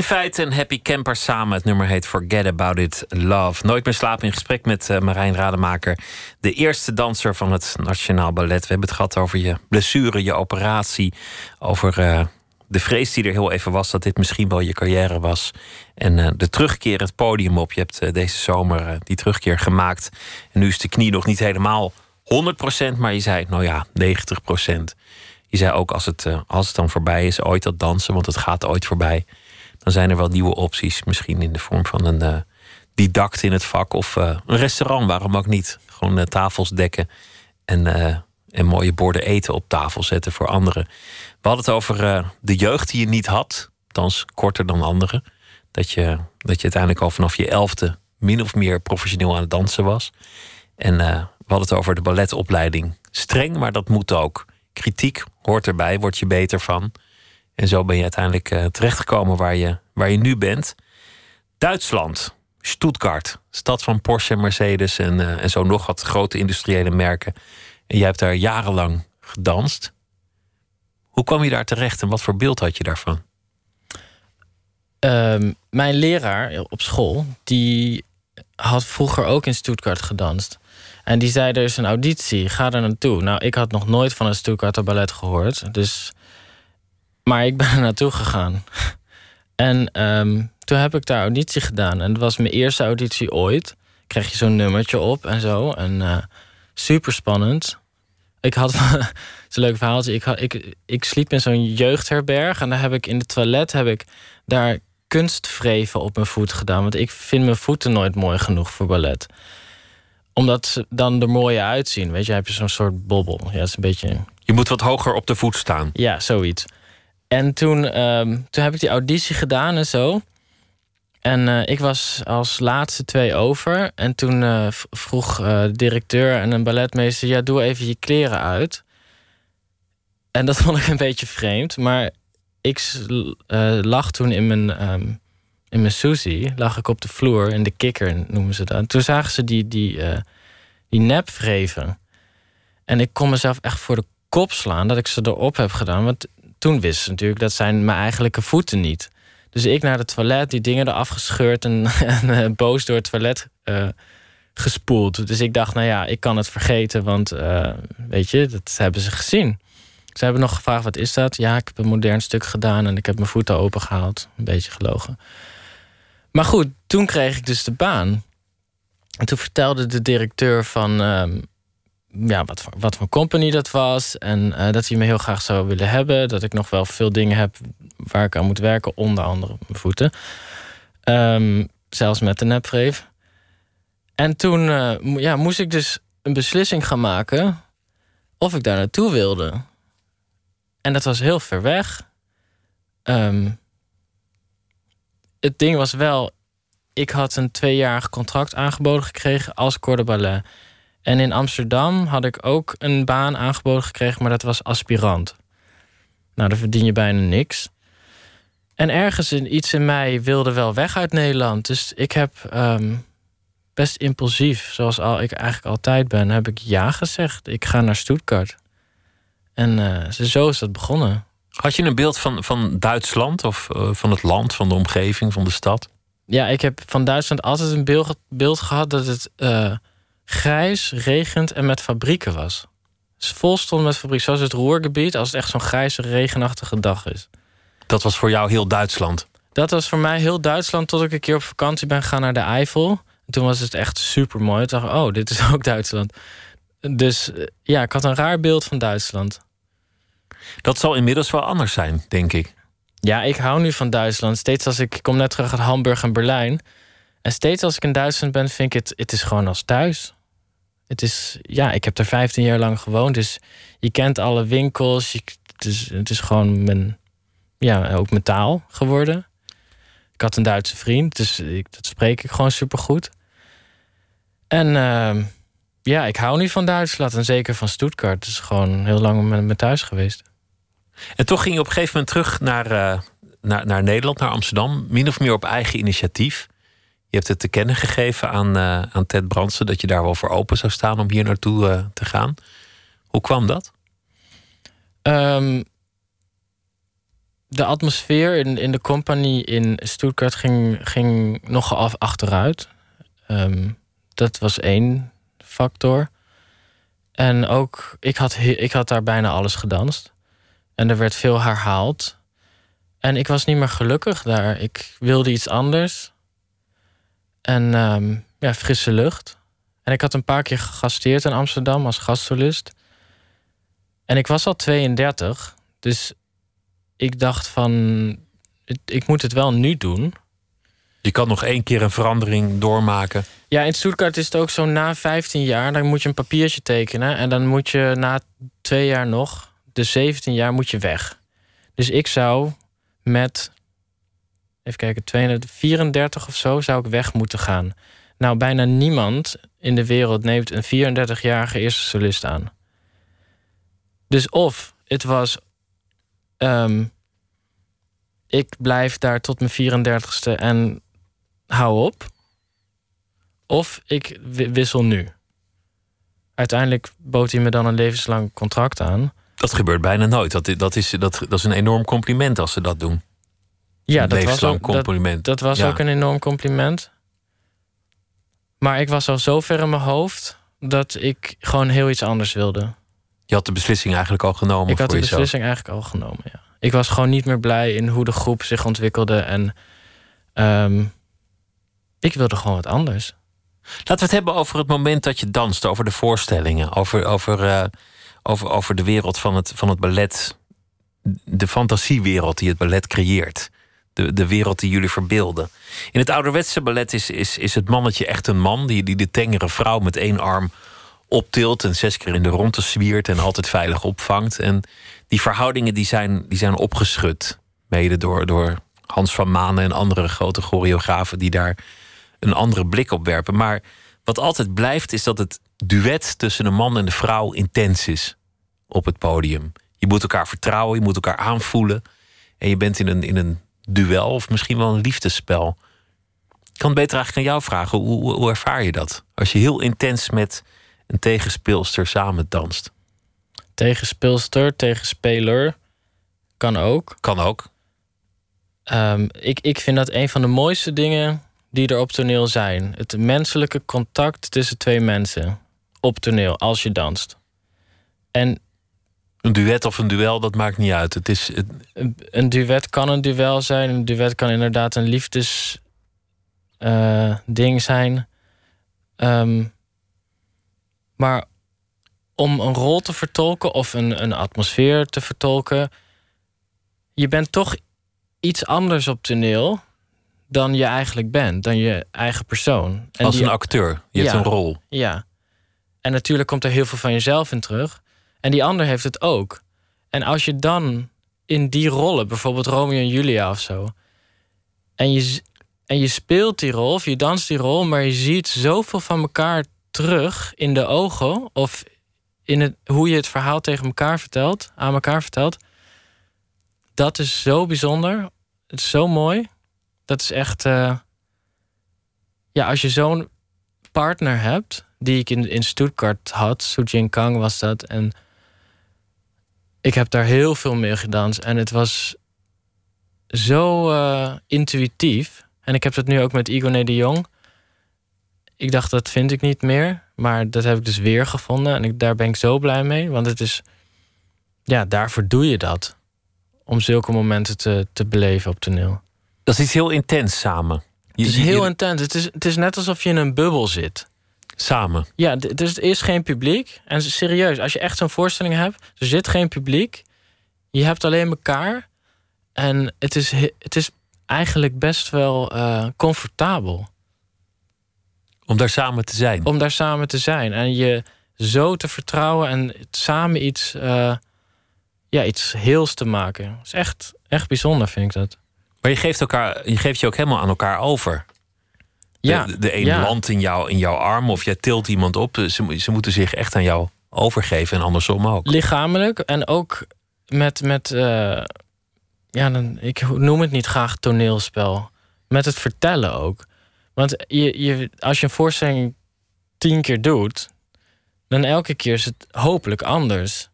Feit en Happy Camper samen. Het nummer heet Forget About It Love. Nooit meer slapen in gesprek met uh, Marijn Rademaker. De eerste danser van het Nationaal Ballet. We hebben het gehad over je blessure, je operatie. Over uh, de vrees die er heel even was dat dit misschien wel je carrière was. En uh, de terugkeer het podium op. Je hebt deze zomer die terugkeer gemaakt. En nu is de knie nog niet helemaal 100%, maar je zei, nou ja, 90%. Je zei ook als het, als het dan voorbij is, ooit dat dansen, want het gaat ooit voorbij dan zijn er wel nieuwe opties. Misschien in de vorm van een uh, didact in het vak of uh, een restaurant, waarom ook niet? Gewoon uh, tafels dekken en, en mooie borden eten op tafel zetten voor anderen. We hadden het over de jeugd die je niet had, althans korter dan anderen. Dat je, dat je uiteindelijk al vanaf je elfde min of meer professioneel aan het dansen was. En we hadden het over de balletopleiding. Streng, maar dat moet ook. Kritiek hoort erbij, word je beter van. En zo ben je uiteindelijk uh, terechtgekomen waar je, waar je nu bent. Duitsland, Stuttgart, stad van Porsche, Mercedes en, uh, en zo nog wat grote industriële merken. En jij hebt daar jarenlang gedanst. Hoe kwam je daar terecht en wat voor beeld had je daarvan? Uh, mijn leraar op school, die had vroeger ook in Stuttgart gedanst. En die zei, er is een auditie, ga er naartoe. Nou, ik had nog nooit van een Stuttgarter ballet gehoord. Dus maar ik ben er naartoe gegaan. En um, toen heb ik daar auditie gedaan. En het was mijn eerste auditie ooit. Kreeg je zo'n nummertje op en zo. En uh, super spannend. Ik had. Het is een leuk verhaaltje. Ik, had, ik, ik sliep in zo'n jeugdherberg. En daar heb ik in de toilet heb ik daar kunstvreven op mijn voet gedaan. Want ik vind mijn voeten nooit mooi genoeg voor ballet. Omdat ze dan er mooi uitzien. Weet je, heb je zo'n soort bobbel. Ja, het is een beetje. Je moet wat hoger op de voet staan. Ja, zoiets. En toen, ehm, toen heb ik die auditie gedaan en zo. En eh, ik was als laatste twee over. En toen eh, vroeg uh, de directeur en een balletmeester: Ja, doe even je kleren uit. En dat vond ik een beetje vreemd. Maar ik lag toen in mijn, um, in mijn Susie, lag ik op de vloer, in de kikker noemen ze dat. Toen zagen ze die, die, die nepvreven. En ik kon mezelf echt voor de kop slaan dat ik ze erop heb gedaan. Want toen wisten ze natuurlijk dat zijn mijn eigenlijke voeten niet. Dus ik naar het toilet, die dingen eraf gescheurd en, uh, boos door het toilet uh, gespoeld. Dus ik dacht, nou ja, ik kan het vergeten, want uh, weet je, dat hebben ze gezien. Ze hebben nog gevraagd, wat is dat? Ja, ik heb een modern stuk gedaan en ik heb mijn voeten opengehaald. Een beetje gelogen. Maar goed, toen kreeg ik dus de baan. En toen vertelde de directeur van ehm, ja, wat, voor, wat voor company dat was. En uh, dat hij me heel graag zou willen hebben. Dat ik nog wel veel dingen heb waar ik aan moet werken, onder andere mijn voeten. Um, zelfs met de nepvreef. En toen uh, ja, moest ik dus een beslissing gaan maken of ik daar naartoe wilde. En dat was heel ver weg. Um, het ding was wel, ik had een tweejarig contract aangeboden gekregen als corps ballet. En in Amsterdam had ik ook een baan aangeboden gekregen, maar dat was aspirant. Nou, daar verdien je bijna niks. En ergens in iets in mij wilde wel weg uit Nederland. Dus ik heb um, best impulsief, zoals al, ik eigenlijk altijd ben, heb ik ja gezegd. Ik ga naar Stuttgart. En uh, zo is dat begonnen. Had je een beeld van, van Duitsland of uh, van het land, van de omgeving, van de stad? Ja, ik heb van Duitsland altijd een beeld, beeld gehad dat het uh, grijs, regent en met fabrieken was. Dus vol stond met fabrieken, zoals het Roergebied, als het echt zo'n grijze, regenachtige dag is. Dat was voor jou heel Duitsland? Dat was voor mij heel Duitsland tot ik een keer op vakantie ben gegaan naar de Eifel. En toen was het echt super mooi. Ik dacht, oh, dit is ook Duitsland. Dus ja, ik had een raar beeld van Duitsland. Dat zal inmiddels wel anders zijn, denk ik. Ja, ik hou nu van Duitsland. Steeds als ik, ik kom net terug uit Hamburg en Berlijn. En steeds als ik in Duitsland ben, vind ik het, het is gewoon als thuis. Het is, ja, ik heb er 15 jaar lang gewoond. Dus je kent alle winkels. Het, is, het is gewoon mijn, ja, ook mijn taal geworden. Ik had een Duitse vriend, dus ik, dat spreek ik gewoon supergoed. En uh, ja, ik hou nu van Duitsland en zeker van Stuttgart. Het is gewoon heel lang met me thuis geweest. En toch ging je op een gegeven moment terug naar, uh, naar, naar Nederland, naar Amsterdam. Min of meer op eigen initiatief. Je hebt het te kennen gegeven aan, uh, aan Ted Brandsen dat je daar wel voor open zou staan om hier naartoe uh, te gaan. Hoe kwam dat? Um, de atmosfeer in, in de compagnie in Stuttgart ging, ging nogal af achteruit. Um, dat was één factor. En ook, ik had, ik had daar bijna alles gedanst. En er werd veel herhaald. En ik was niet meer gelukkig daar. Ik wilde iets anders. En um, ja, frisse lucht. En ik had een paar keer gegasteerd in Amsterdam als gastsolist. En ik was al 32. Dus ik dacht van, ik moet het wel nu doen. Je kan nog één keer een verandering doormaken. Ja, in Stuttgart is het ook zo na 15 jaar, dan moet je een papiertje tekenen. En dan moet je na twee jaar nog, de 17 jaar, moet je weg. Dus ik zou met, even kijken, 234 of zo, zou ik weg moeten gaan. Nou, bijna niemand in de wereld neemt een 34-jarige eerste solist aan. Dus of het was Um, ik blijf daar tot mijn 34ste en hou op. Of ik wissel nu. Uiteindelijk bood hij me dan een levenslang contract aan. Dat gebeurt bijna nooit. Dat, dat, is, dat, dat is een enorm compliment als ze dat doen. Ja, dat was, ook, compliment. Dat, dat was ja. ook een enorm compliment. Maar ik was al zo ver in mijn hoofd dat ik gewoon heel iets anders wilde. Je had de beslissing eigenlijk al genomen. Ik had de beslissing eigenlijk al genomen, ja. Ik was gewoon niet meer blij in hoe de groep zich ontwikkelde. En um, ik wilde gewoon wat anders. Laten we het hebben over het moment dat je danste, over de voorstellingen, over, over, uh, over, over de wereld van het, van het ballet. De fantasiewereld die het ballet creëert. De, de wereld die jullie verbeelden. In het ouderwetse ballet is, is, is het mannetje echt een man die, die de tengere vrouw met één arm optilt en zes keer in de ronde zwiert en altijd veilig opvangt. En die verhoudingen die zijn, die zijn opgeschud. Mede door, door Hans van Manen en andere grote choreografen die daar een andere blik op werpen. Maar wat altijd blijft is dat het duet tussen de man en de vrouw intens is op het podium. Je moet elkaar vertrouwen, je moet elkaar aanvoelen. En je bent in een, in een duel of misschien wel een liefdesspel. Ik kan het beter eigenlijk aan jou vragen. Hoe, hoe ervaar je dat? Als je heel intens met een tegenspeelster samen danst. Tegenspeelster, tegenspeler. Kan ook. Kan ook. Um, ik, ik vind dat een van de mooiste dingen die er op toneel zijn. Het menselijke contact tussen twee mensen. Op toneel, als je danst. En een duet of een duel, dat maakt niet uit. Het is, het... Een duet kan een duel zijn. Een duet kan inderdaad een liefdesding uh, zijn. Um, maar om een rol te vertolken of een, een atmosfeer te vertolken, je bent toch iets anders op toneel dan je eigenlijk bent, dan je eigen persoon. En Als een acteur, je hebt een rol. Ja. En natuurlijk komt er heel veel van jezelf in terug. En die ander heeft het ook. En als je dan in die rollen, bijvoorbeeld Romeo en Julia of zo, en je, en je speelt die rol of je danst die rol, maar je ziet zoveel van elkaar terug in de ogen of in het, hoe je het verhaal tegen elkaar vertelt, aan elkaar vertelt. Dat is zo bijzonder. Het is zo mooi. Dat is echt. Uh, ja, als je zo'n partner hebt, die ik in, in Stuttgart had, Su Jin Kang was dat. En ik heb daar heel veel mee gedaan. En het was zo uh, intuïtief. En ik heb dat nu ook met Igor de Jong ik dacht, dat vind ik niet meer. Maar dat heb ik dus weer gevonden. En ik, daar ben ik zo blij mee. Want het is. Ja, daarvoor doe je dat. Om zulke momenten te, te beleven op toneel. Dat is iets heel intens samen. Je, het is heel intens. Het is, het is net alsof je in een bubbel zit. Samen. Ja, dus er is geen publiek. En serieus, als je echt zo'n voorstelling hebt, er zit geen publiek. Je hebt alleen elkaar. En het is, het is eigenlijk best wel uh, comfortabel. Om daar samen te zijn. Om daar samen te zijn. En je zo te vertrouwen en samen iets, uh, ja, iets heels te maken. Dat is echt, echt bijzonder, vind ik dat. Maar je geeft, elkaar, je geeft je ook helemaal aan elkaar over. Ja, de, de een ja. landt in, jou, in jouw arm of jij tilt iemand op. Ze, ze moeten zich echt aan jou overgeven en andersom ook. Lichamelijk en ook met, met uh, ja, dan, ik noem het niet graag toneelspel. Met het vertellen ook. Want je, je, als je een voorstelling tien keer doet, dan elke keer is het hopelijk anders.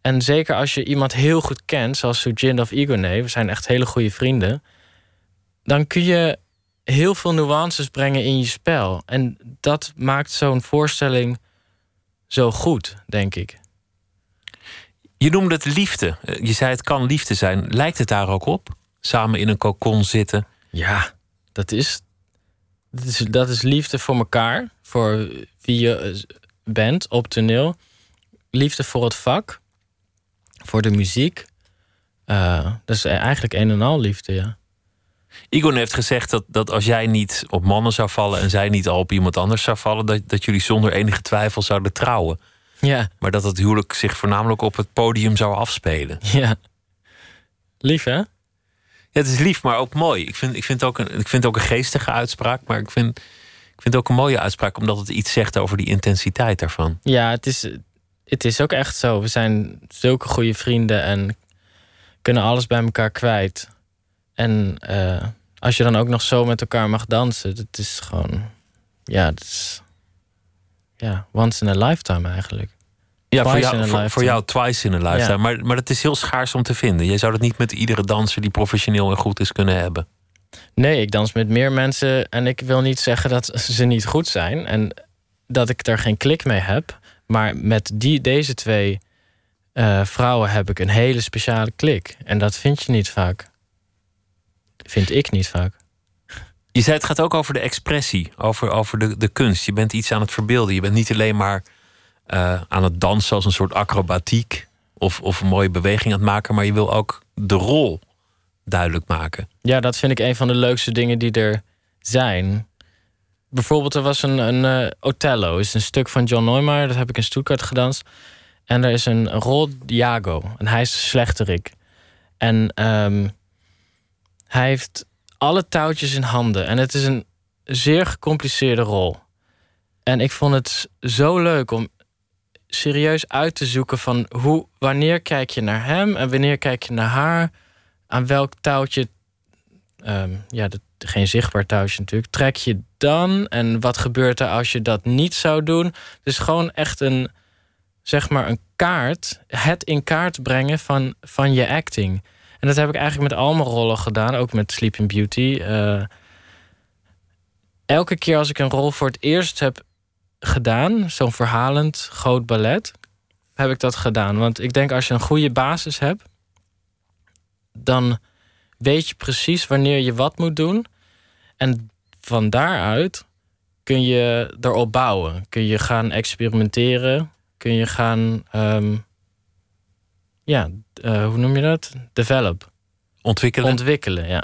En zeker als je iemand heel goed kent, zoals Sujin of Igone, we zijn echt hele goede vrienden, dan kun je heel veel nuances brengen in je spel. En dat maakt zo'n voorstelling zo goed, denk ik. Je noemde het liefde. Je zei het kan liefde zijn. Lijkt het daar ook op? Samen in een kokon zitten? Ja, dat is, dat is, dat is liefde voor elkaar, voor wie je eh, bent op toneel. Liefde voor het vak, voor de muziek. Uh, dat is eigenlijk een en al liefde, ja. Igor heeft gezegd dat, dat als jij niet op mannen zou vallen en zij niet al op iemand anders zou vallen, dat, dat jullie zonder enige twijfel zouden trouwen. Ja. Maar dat het huwelijk zich voornamelijk op het podium zou afspelen. Ja. Lief, hè? Ja, het is lief, maar ook mooi. Ik vind, ik vind, ook, een, ik vind ook een geestige uitspraak, maar ik vind, ik vind ook een mooie uitspraak, omdat het iets zegt over die intensiteit daarvan. Ja, het is, het is ook echt zo. We zijn zulke goede vrienden en kunnen alles bij elkaar kwijt. En uh, als je dan ook nog zo met elkaar mag dansen, dat is gewoon. Ja, het is. Ja, once in a lifetime eigenlijk. Ja, voor jou, voor, voor, jou twice in a lifetime. Ja. Maar, maar dat is heel schaars om te vinden. Je zou dat niet met iedere danser die professioneel en goed is kunnen hebben. Nee, ik dans met meer mensen en ik wil niet zeggen dat ze niet goed zijn en dat ik er geen klik mee heb. Maar met die, deze twee uh, vrouwen heb ik een hele speciale klik. En dat vind je niet vaak. Vind ik niet vaak. Je zei het gaat ook over de expressie, over, over de, de kunst. Je bent iets aan het verbeelden. Je bent niet alleen maar eh, aan het dansen als een soort acrobatiek. Of, of een mooie beweging aan het maken. Maar je wil ook de rol duidelijk maken. Ja, dat vind ik een van de leukste dingen die er zijn. Bijvoorbeeld, er was een, een eh, Othello, is een stuk van John Neumeier, dat heb ik in Stuttgart gedanst. En er is een, een rol Diago, en hij is de slechterik. En ehm, hij heeft alle touwtjes in handen. En het is een zeer gecompliceerde rol. En ik vond het zo leuk om serieus uit te zoeken van hoe, wanneer kijk je naar hem en wanneer kijk je naar haar, aan welk touwtje, ehm, ja, geen zichtbaar touwtje natuurlijk, trek je dan en wat gebeurt er als je dat niet zou doen? Dus gewoon echt een, zeg maar, een kaart, het in kaart brengen van, van je acting. En dat heb ik eigenlijk met al mijn rollen gedaan, ook met Sleeping Beauty. Uh, elke keer als ik een rol voor het eerst heb gedaan, zo'n verhalend groot ballet, heb ik dat gedaan. Want ik denk als je een goede basis hebt, dan weet je precies wanneer je wat moet doen. En van daaruit kun je erop bouwen. Kun je gaan experimenteren. Kun je gaan, um, ja, uh, hoe noem je dat? Develop. Ontwikkelen. Ontwikkelen, ja.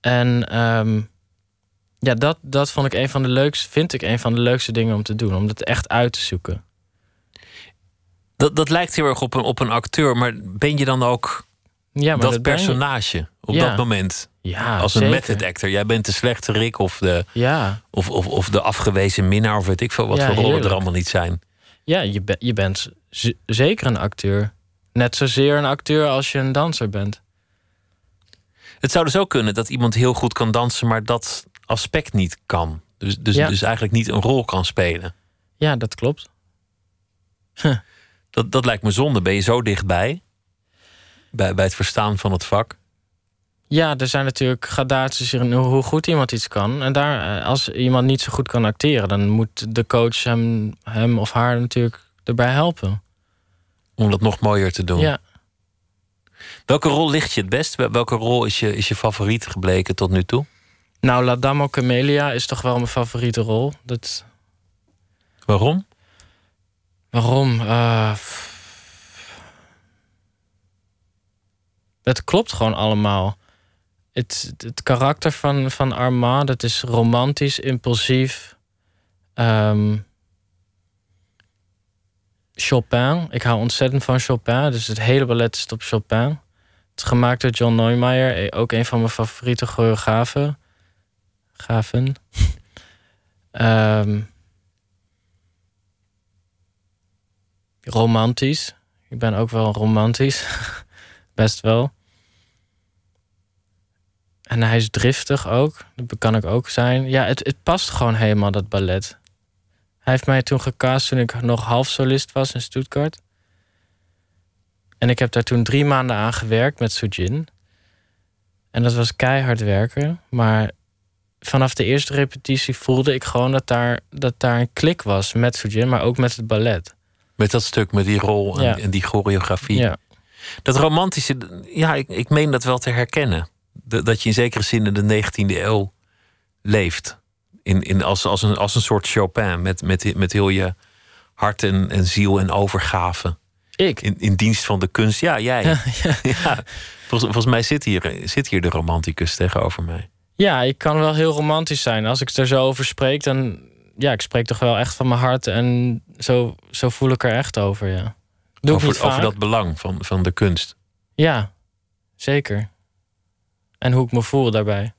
En um, ja, dat, dat vond ik een van de leukste, vind ik een van de leukste dingen om te doen. Om het echt uit te zoeken. Dat, dat lijkt heel erg op een, op een acteur, maar ben je dan ook ja, maar dat, personage op dat moment? Ja, Als een method actor. Jij bent de slechte Rick of de, ja. of, of, of de afgewezen minnaar of weet ik veel wat voor rollen er allemaal niet zijn. Ja, je, je bent zeker een acteur. Net zozeer een acteur als je een danser bent. Het zou dus ook kunnen dat iemand heel goed kan dansen, maar dat aspect niet kan. Dus, dus, dus eigenlijk niet een rol kan spelen. Ja, dat klopt. Dat, dat lijkt me zonde. Ben je zo dichtbij? Bij, bij het verstaan van het vak? Ja, er zijn natuurlijk gradaties in hoe goed iemand iets kan. En daar, eh, als iemand niet zo goed kan acteren, dan moet de coach hem, hem of haar natuurlijk erbij helpen. Om dat nog mooier te doen. Ja. Welke rol ligt je het best? Welke rol is je, is je favoriet gebleken tot nu toe? Nou, La Dame Camelia is toch wel mijn favoriete rol. Dat... Waarom? Waarom? Uh, het klopt gewoon allemaal. Het, het karakter van, van Armand, dat is romantisch, impulsief. Um, Chopin. Ik hou ontzettend van Chopin. Dus het hele ballet is op Chopin. Het is gemaakt door John Neumeier, ook een van mijn favoriete choreografen gaven. um, romantisch. Ik ben ook wel romantisch. Best wel. En hij is driftig ook. Dat kan ik ook zijn. Ja, het, het past gewoon helemaal, dat ballet. Hij heeft mij toen gecast toen ik nog half solist was in Stuttgart. En ik heb daar toen drie maanden aan gewerkt met Sujin. En dat was keihard werken. Maar vanaf de eerste repetitie voelde ik gewoon dat daar, dat daar een klik was met Sujin, maar ook met het ballet. Met dat stuk, met die rol en, en die choreografie. Ja. Dat romantische, ja, ik, ik meen dat wel te herkennen. dat je in zekere zin in de 19e eeuw leeft. In, in, als, als, een, als een soort Chopin, met, met, met heel je hart en, en ziel en overgave. Ik? In, in dienst van de kunst. Ja, jij. Ja, ja. volgens, volgens mij zit hier, zit hier de romanticus tegenover mij. Ja, ik kan wel heel romantisch zijn. Als ik er zo over spreek, dan... Ja, ik spreek toch wel echt van mijn hart. En zo, zo voel ik er echt over, ja. Doe over, over dat belang van, van de kunst. Ja, zeker. En hoe ik me voel daarbij.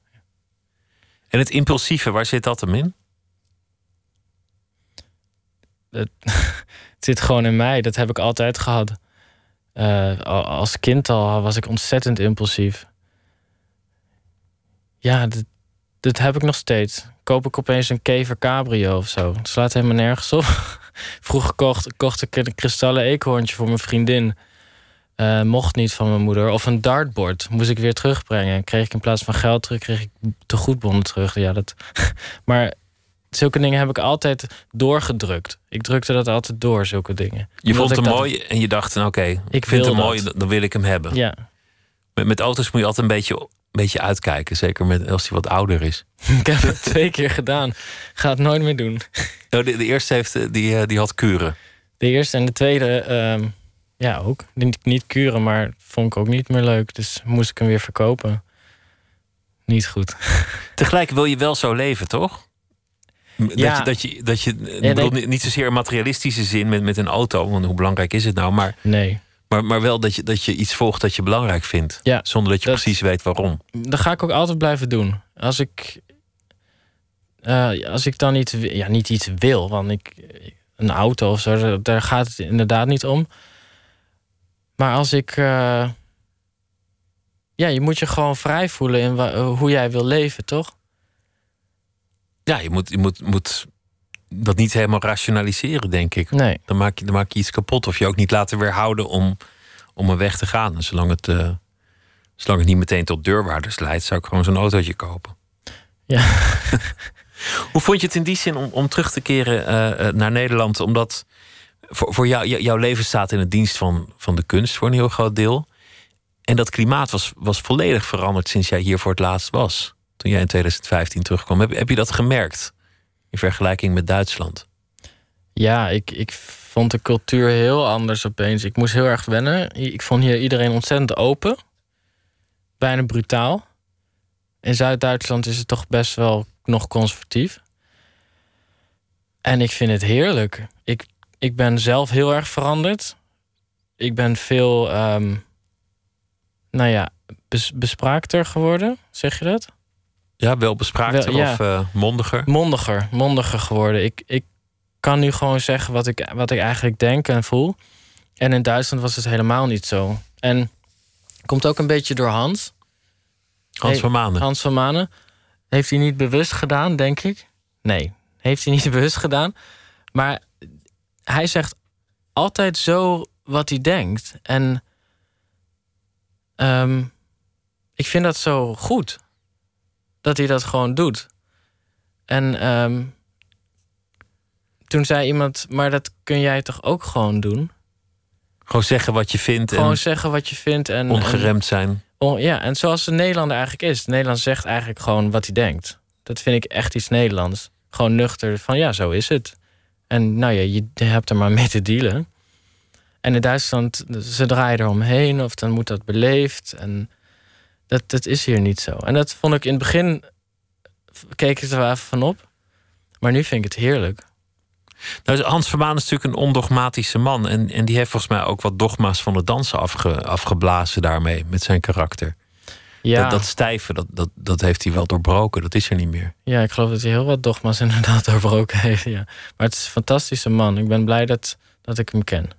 En het impulsieve, waar zit dat hem in? Het, zit gewoon in mij. Dat heb ik altijd gehad. Uh, als kind al was ik ontzettend impulsief. Ja, dat, dat heb ik nog steeds. Koop ik opeens een kever cabrio of zo. Het slaat helemaal nergens op. Vroeger kocht, kocht ik een kristallen eekhoorntje voor mijn vriendin. Uh, mocht niet van mijn moeder. Of een dartboard moest ik weer terugbrengen. Kreeg ik in plaats van geld terug, kreeg ik te goedbonnen terug. Ja, dat... maar zulke dingen heb ik altijd doorgedrukt. Ik drukte dat altijd door, zulke dingen. Je vond het mooi en je dacht, nou, oké, ik vind hem mooi, dan wil ik hem hebben. Ja. Met, met auto's moet je altijd een beetje beetje uitkijken. Zeker met, als hij wat ouder is. Ik heb het twee keer gedaan. Ga het nooit meer doen. Oh, de, de, eerste heeft, eh, die, eh, die had kuren. De eerste en de tweede, ehm, ja, ook. Niet, niet kuren, maar vond ik ook niet meer leuk. Dus moest ik hem weer verkopen. Niet goed. Tegelijk wil je wel zo leven, toch? Dat Ja. je, dat je, dat je nee. bedoel, niet zozeer in materialistische zin met, met een auto, want hoe belangrijk is het nou? Maar, Nee. maar, maar wel dat je, dat je iets volgt dat je belangrijk vindt, Ja, zonder dat je dat- precies weet waarom. Dat ga ik ook altijd blijven doen. Als ik, eh, als ik dan niet, ja, niet iets wil, want ik, een auto of zo, daar gaat het inderdaad niet om. Maar als ik, eh, ja, je moet je gewoon vrij voelen in hoe jij wil leven, toch? Ja, je moet, je moet, moet dat niet helemaal rationaliseren, denk ik. Nee. Dan maak je, dan maak je iets kapot. Of je ook niet laten weerhouden om, om een weg te gaan. En zolang het, eh, zolang het niet meteen tot deurwaarders leidt, zou ik gewoon zo'n autootje kopen. Ja. Hoe vond je het in die zin om, om terug te keren eh, naar Nederland? Omdat voor, jou- jouw leven staat in het dienst van, van de kunst voor een heel groot deel. En dat klimaat was, was volledig veranderd sinds jij hier voor het laatst was. Toen jij in 2015 terugkwam. Heb, heb je dat gemerkt in vergelijking met Duitsland? Ja, ik, ik vond de cultuur heel anders opeens. Ik moest heel erg wennen. Ik vond hier iedereen ontzettend open. Bijna brutaal. In Zuid-Duitsland is het toch best wel nog conservatief. En ik vind het heerlijk. Ik, ben zelf heel erg veranderd. Ik ben veel, ehm, nou ja, bes- bespraakter geworden, zeg je dat? Ja, wel bespraakter Wel, ja. of eh, mondiger? mondiger, mondiger geworden. Ik, ik kan nu gewoon zeggen wat ik, wat ik eigenlijk denk en voel. En in Duitsland was het helemaal niet zo. En komt ook een beetje door Hans. Hans van Maanden. Hans van Manen. Heeft hij niet bewust gedaan, denk ik? Nee, heeft hij niet bewust gedaan. Maar hij zegt altijd zo wat hij denkt. En ehm, ik vind dat zo goed. Dat hij dat gewoon doet. En ehm, toen zei iemand, maar dat kun jij toch ook gewoon doen? Gewoon zeggen wat je vindt Gewoon en zeggen wat je vindt. En, ongeremd zijn. Ja, en zoals de Nederlander eigenlijk is. De Nederlander zegt eigenlijk gewoon wat hij denkt. Dat vind ik echt iets Nederlands. Gewoon nuchter van ja, zo is het. En nou ja, je hebt er maar mee te dealen. En in Duitsland, ze draaien eromheen of dan moet dat beleefd. En dat, dat is hier niet zo. En dat vond ik in het begin, keek ik er wel even van op. Maar nu vind ik het heerlijk. Nou, Hans van Maanden is natuurlijk een ondogmatische man. En, en die heeft volgens mij ook wat dogma's van het dansen afge, afgeblazen daarmee. Met zijn karakter. Ja, Dat, dat stijve, dat, dat, dat heeft hij wel doorbroken. Dat is er niet meer. ja, ik geloof dat hij heel wat dogma's inderdaad doorbroken heeft. Ja. Maar het is een fantastische man. Ik ben blij dat, dat ik hem ken.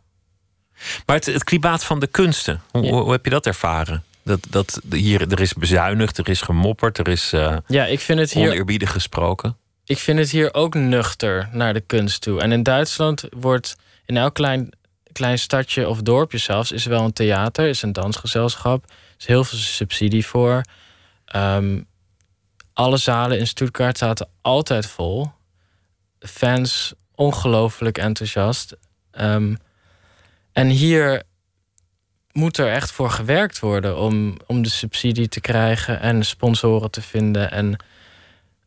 Maar het, het klimaat van de kunsten, hoe, Ja. hoe, heb je dat ervaren? Dat, dat hier, er is bezuinigd, er is gemopperd, er is eh Ja, ik vind het hier oneerbiedig gesproken. ik vind het hier ook nuchter naar de kunst toe. En in Duitsland wordt in elk klein, klein stadje of dorpje zelfs... is wel een theater, is een dansgezelschap. Is heel veel subsidie voor. Ehm, alle zalen in Stuttgart zaten altijd vol. Fans ongelooflijk enthousiast. Ehm, en hier moet er echt voor gewerkt worden... om, om de subsidie te krijgen en sponsoren te vinden... en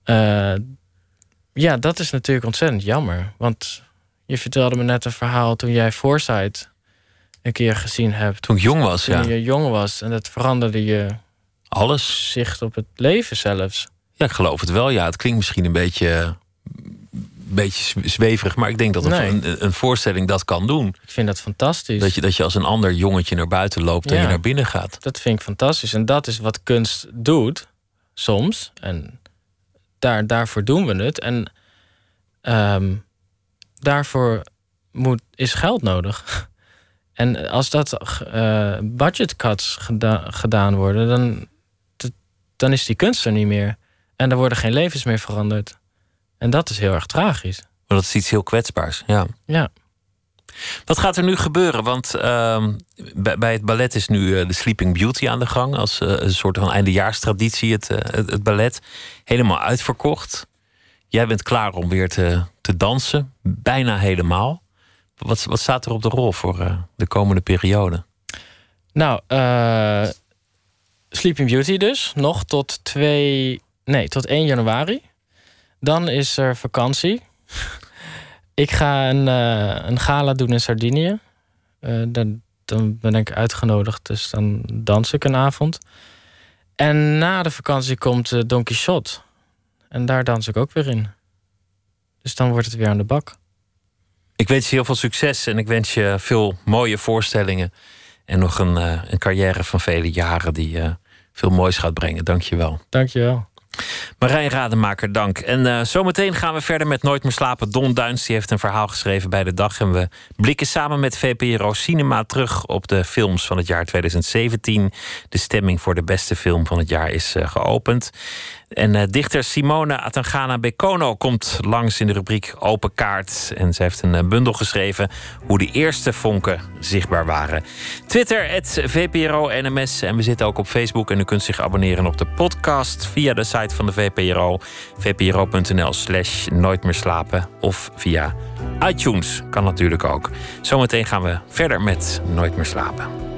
eh, ja, dat is natuurlijk ontzettend jammer. Want je vertelde me net een verhaal toen jij Foresight een keer gezien hebt. Toen ik jong was, Toen ja. je jong was. En dat veranderde je Alles. zicht op het leven zelfs. Ja, ik geloof het wel. Ja, het klinkt misschien een beetje, een beetje zwe- zweverig. Maar ik denk dat een, Nee. een, een voorstelling dat kan doen. Ik vind dat fantastisch. Dat je, dat je als een ander jongetje naar buiten loopt en je naar binnen gaat. Dat vind ik fantastisch. En dat is wat kunst doet, soms. En daar, daarvoor doen we het. En ehm, daarvoor moet, is geld nodig. En als dat eh budget cuts geda- gedaan worden, dan, dan is die kunst er niet meer. En er worden geen levens meer veranderd. En dat is heel erg tragisch. Maar dat is iets heel kwetsbaars. Ja. Ja. Wat gaat er nu gebeuren? Want ehm, bij, bij het ballet is nu eh, de Sleeping Beauty aan de gang. Als eh, een soort van eindejaarstraditie, het, het, het ballet. Helemaal uitverkocht. Jij bent klaar om weer te, te dansen. Bijna helemaal. Wat, wat staat er op de rol voor eh, de komende periode? Nou, eh Sleeping Beauty dus. Nog tot 2... Nee, tot 1 januari. Dan is er vakantie. Ik ga een, uh, een gala doen in Sardinië. Dan, ben ik uitgenodigd, dus dan dans ik een avond. En na de vakantie komt Don Quixote. En daar dans ik ook weer in. Dus dan wordt het weer aan de bak. Ik wens je heel veel succes en ik wens je veel mooie voorstellingen. En nog een, een carrière van vele jaren die veel moois gaat brengen. Dank je wel. Dank je wel. Marijn Rademaker, dank. En uh, zometeen gaan we verder met Nooit meer slapen. Don Duins die heeft een verhaal geschreven bij de dag. En we blikken samen met VPRO Cinema terug op de films van het jaar 2017. De stemming voor de beste film van het jaar is uh, geopend. En uh, dichter Simone Atangana Bekono komt langs in de rubriek Open Kaart. En ze heeft een uh, bundel geschreven hoe de eerste vonken zichtbaar waren. Twitter, het VPRO NMS. En we zitten ook op Facebook. En u kunt zich abonneren op de podcast via de site van de VPRO. vpro.nl slash nooit meer slapen. Of via iTunes, kan natuurlijk ook. Zometeen gaan we verder met Nooit meer slapen.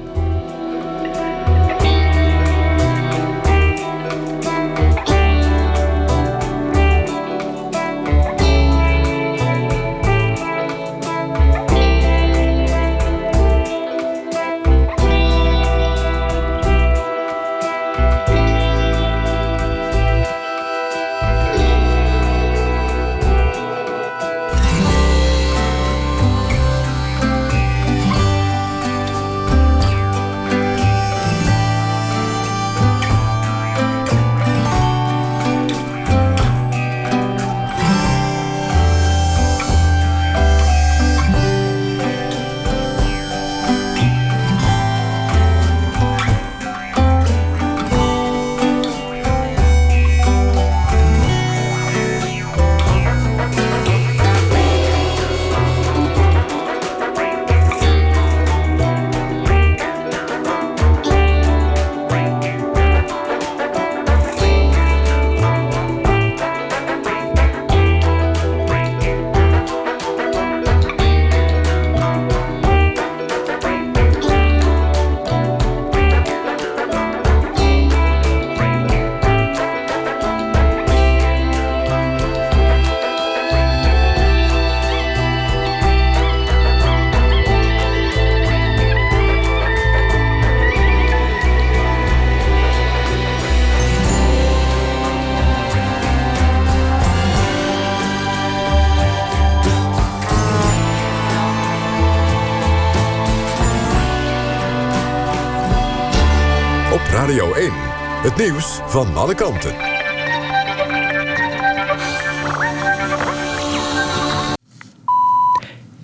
Nieuws van alle kanten.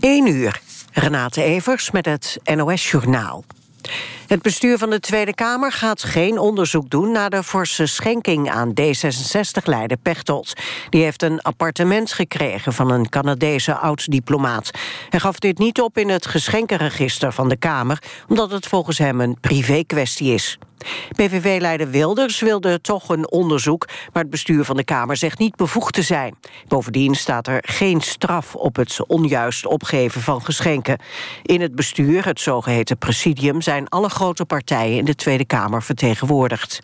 1 uur. Renate Evers met het NOS Journaal. Het bestuur van de Tweede Kamer gaat geen onderzoek doen... naar de forse schenking aan D66-leider Pechtold. Die heeft een appartement gekregen van een Canadese oud-diplomaat. Hij gaf dit niet op in het geschenkenregister van de Kamer... omdat het volgens hem een privé-kwestie is. PVV-leider Wilders wilde toch een onderzoek... maar het bestuur van de Kamer zegt niet bevoegd te zijn. Bovendien staat er geen straf op het onjuist opgeven van geschenken. In het bestuur, het zogeheten presidium... zijn alle grote partijen in de Tweede Kamer vertegenwoordigd.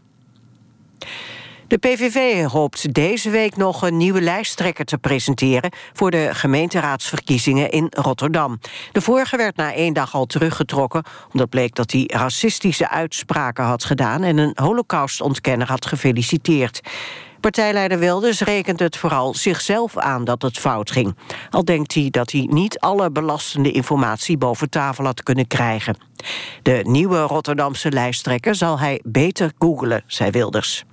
De PVV hoopt deze week nog een nieuwe lijsttrekker te presenteren... voor de gemeenteraadsverkiezingen in Rotterdam. De vorige werd na één dag al teruggetrokken... omdat bleek dat hij racistische uitspraken had gedaan... en een holocaustontkenner had gefeliciteerd. Partijleider Wilders rekent het vooral zichzelf aan dat het fout ging. Al denkt hij dat hij niet alle belastende informatie boven tafel had kunnen krijgen. De nieuwe Rotterdamse lijsttrekker zal hij beter googelen, zei Wilders.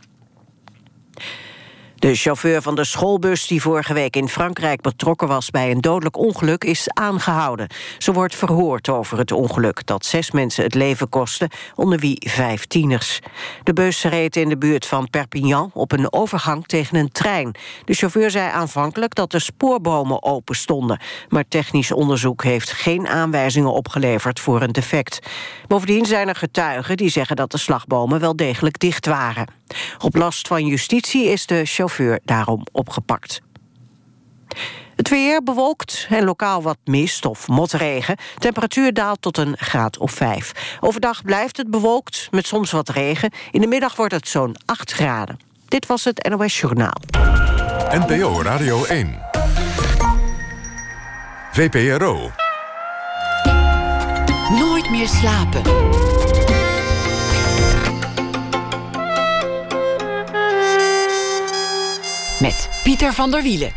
De chauffeur van de schoolbus die vorige week in Frankrijk betrokken was bij een dodelijk ongeluk is aangehouden. Ze wordt verhoord over het ongeluk dat zes mensen het leven kostte, onder wie vijf tieners. De bus reed in de buurt van Perpignan op een overgang tegen een trein. De chauffeur zei aanvankelijk dat de spoorbomen open stonden, maar technisch onderzoek heeft geen aanwijzingen opgeleverd voor een defect. Bovendien zijn er getuigen die zeggen dat de slagbomen wel degelijk dicht waren. Op last van justitie is de chauffeur daarom opgepakt. Het weer bewolkt en lokaal wat mist of motregen. Temperatuur daalt tot een graad of 5. Overdag blijft het bewolkt met soms wat regen. In de middag wordt het zo'n 8 graden. Dit was het NOS Journaal. NPO Radio 1. VPRO. Nooit meer slapen. Met Pieter van der Wielen.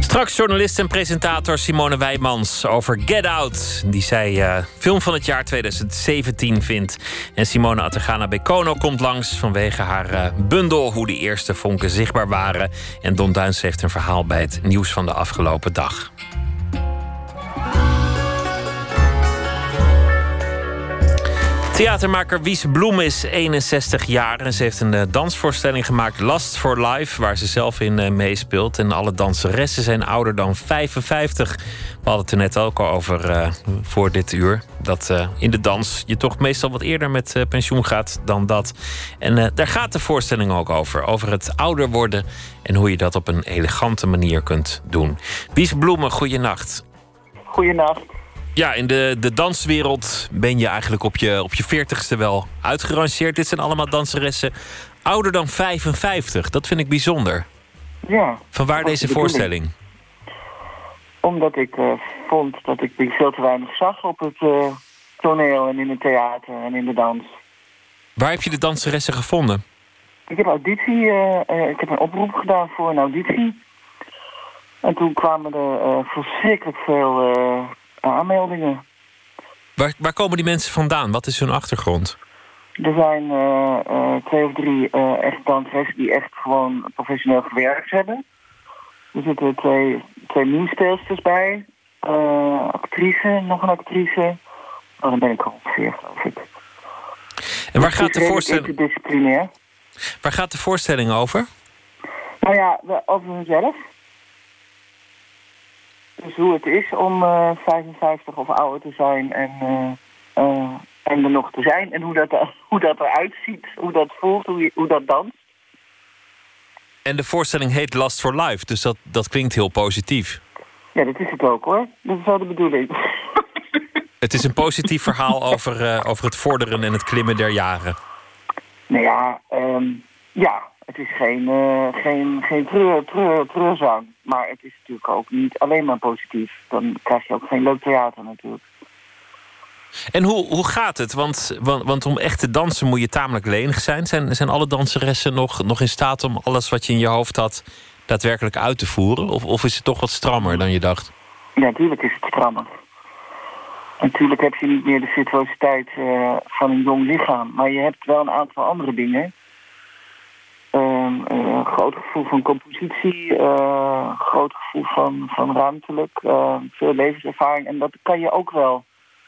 Straks journalist en presentator Simone Wijmans over Get Out. Die zij uh, film van het jaar 2017 vindt. En Simone Atagana Bekono komt langs vanwege haar uh, bundel... hoe de eerste vonken zichtbaar waren. En Don Duins heeft een verhaal bij het nieuws van de afgelopen dag. Theatermaker Wies Bloem is 61 jaar en ze heeft een uh, dansvoorstelling gemaakt, Last for Life, waar ze zelf in uh, meespeelt. En alle danseressen zijn ouder dan 55. We hadden het er net ook al over uh, voor dit uur. Dat in de dans je toch meestal wat eerder met pensioen gaat dan dat. En daar gaat de voorstelling ook over. Over het ouder worden en hoe je dat op een elegante manier kunt doen. Wies Bloemen, goeienacht. Goeienacht. Ja, in de, de danswereld ben je eigenlijk op je, op je 40ste wel uitgerangeerd. Dit zijn allemaal danseressen ouder dan 55. Dat vind ik bijzonder. Ja. Van waar deze voorstelling? Omdat ik uh, vond dat ik veel te weinig zag op het uh, toneel en in het theater en in de dans. Waar heb je de danseressen gevonden? Ik heb auditie, uh, ik heb een oproep gedaan voor een auditie. En toen kwamen er verschrikkelijk veel aanmeldingen. Waar, waar komen die mensen vandaan? Wat is hun achtergrond? Er zijn uh, uh, twee of drie uh, echt danseressen die echt gewoon professioneel gewerkt hebben. Er zitten twee, twee nieuwspeelsters bij. actrice, nog een actrice. Oh, dan ben ik ongeveer, geloof ik. En waar gaat de voorstelling... Waar gaat de voorstelling over? Nou ja, over hunzelf. Dus hoe het is om uh, 55 of ouder te zijn en, uh, uh, en er nog te zijn. En hoe dat, hoe dat eruit ziet, hoe dat voelt, hoe, je, hoe dat danst. En de voorstelling heet Last for Life, dus dat, dat klinkt heel positief. Ja, dat is het ook hoor. Dat is wel de bedoeling. Het is een positief verhaal over, over het vorderen en het klimmen der jaren. Nou ja, um, ja, het is geen, uh, geen, geen treur, treur, treurzang. Maar het is natuurlijk ook niet alleen maar positief. Dan krijg je ook geen leuk theater natuurlijk. En hoe, hoe gaat het? Want, want, want om echt te dansen moet je tamelijk lenig zijn. Zijn, zijn alle danseressen nog, nog in staat om alles wat je in je hoofd had... daadwerkelijk uit te voeren? Of, of is het toch wat strammer dan je dacht? Ja, natuurlijk is het strammer. Natuurlijk heb je niet meer de virtuositeit uh, van een jong lichaam. Maar je hebt wel een aantal andere dingen een groot gevoel van compositie, uh, groot gevoel van, van ruimtelijk, uh, veel levenservaring. En dat kan je ook wel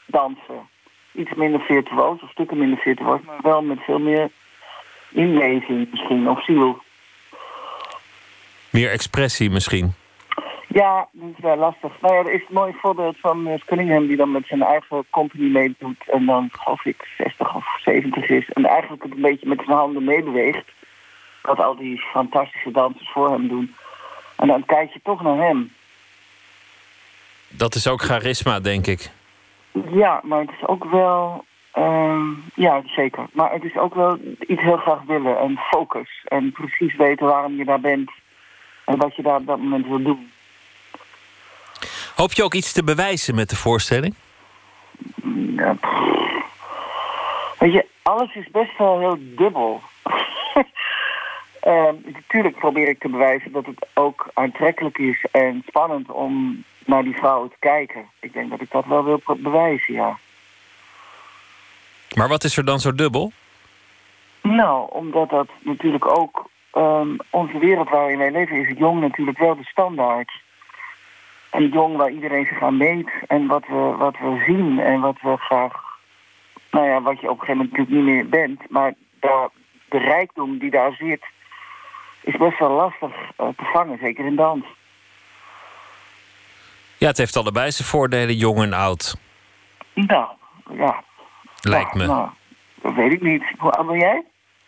dansen. Iets minder virtuoos, of stukken minder virtuoos, maar wel met veel meer inleving misschien, of ziel. Meer expressie misschien? Ja, dat is wel lastig. Nou ja, er is een mooi voorbeeld van uh, Cunningham die dan met zijn eigen company meedoet. En dan geloof ik 60 of 70 is. En eigenlijk het een beetje met zijn handen meebeweegt wat al die fantastische dansers voor hem doen. En dan kijk je toch naar hem. Dat is ook charisma, denk ik. Ja, maar het is ook wel... Uh, ja, zeker. Maar het is ook wel iets heel graag willen. En focus. En precies weten waarom je daar bent. En wat je daar op dat moment wil doen. Hoop je ook iets te bewijzen met de voorstelling? Ja, Weet je, alles is best wel heel dubbel. Uh, natuurlijk probeer ik te bewijzen dat het ook aantrekkelijk is en spannend om naar die vrouwen te kijken. Ik denk dat ik dat wel wil bewijzen, ja. Maar wat is er dan zo dubbel? Nou, omdat dat natuurlijk ook... Um, onze wereld waarin wij leven is jong natuurlijk wel de standaard. En jong waar iedereen zich aan meet en wat we, wat we zien en wat we graag... Nou ja, wat je op een gegeven moment natuurlijk niet meer bent. Maar daar, de rijkdom die daar zit is best wel lastig uh, te vangen, zeker in dans. Ja, het heeft allebei zijn voordelen, jong en oud. Nou, ja. Lijkt me. Nou, dat weet ik niet. Hoe oud ben jij?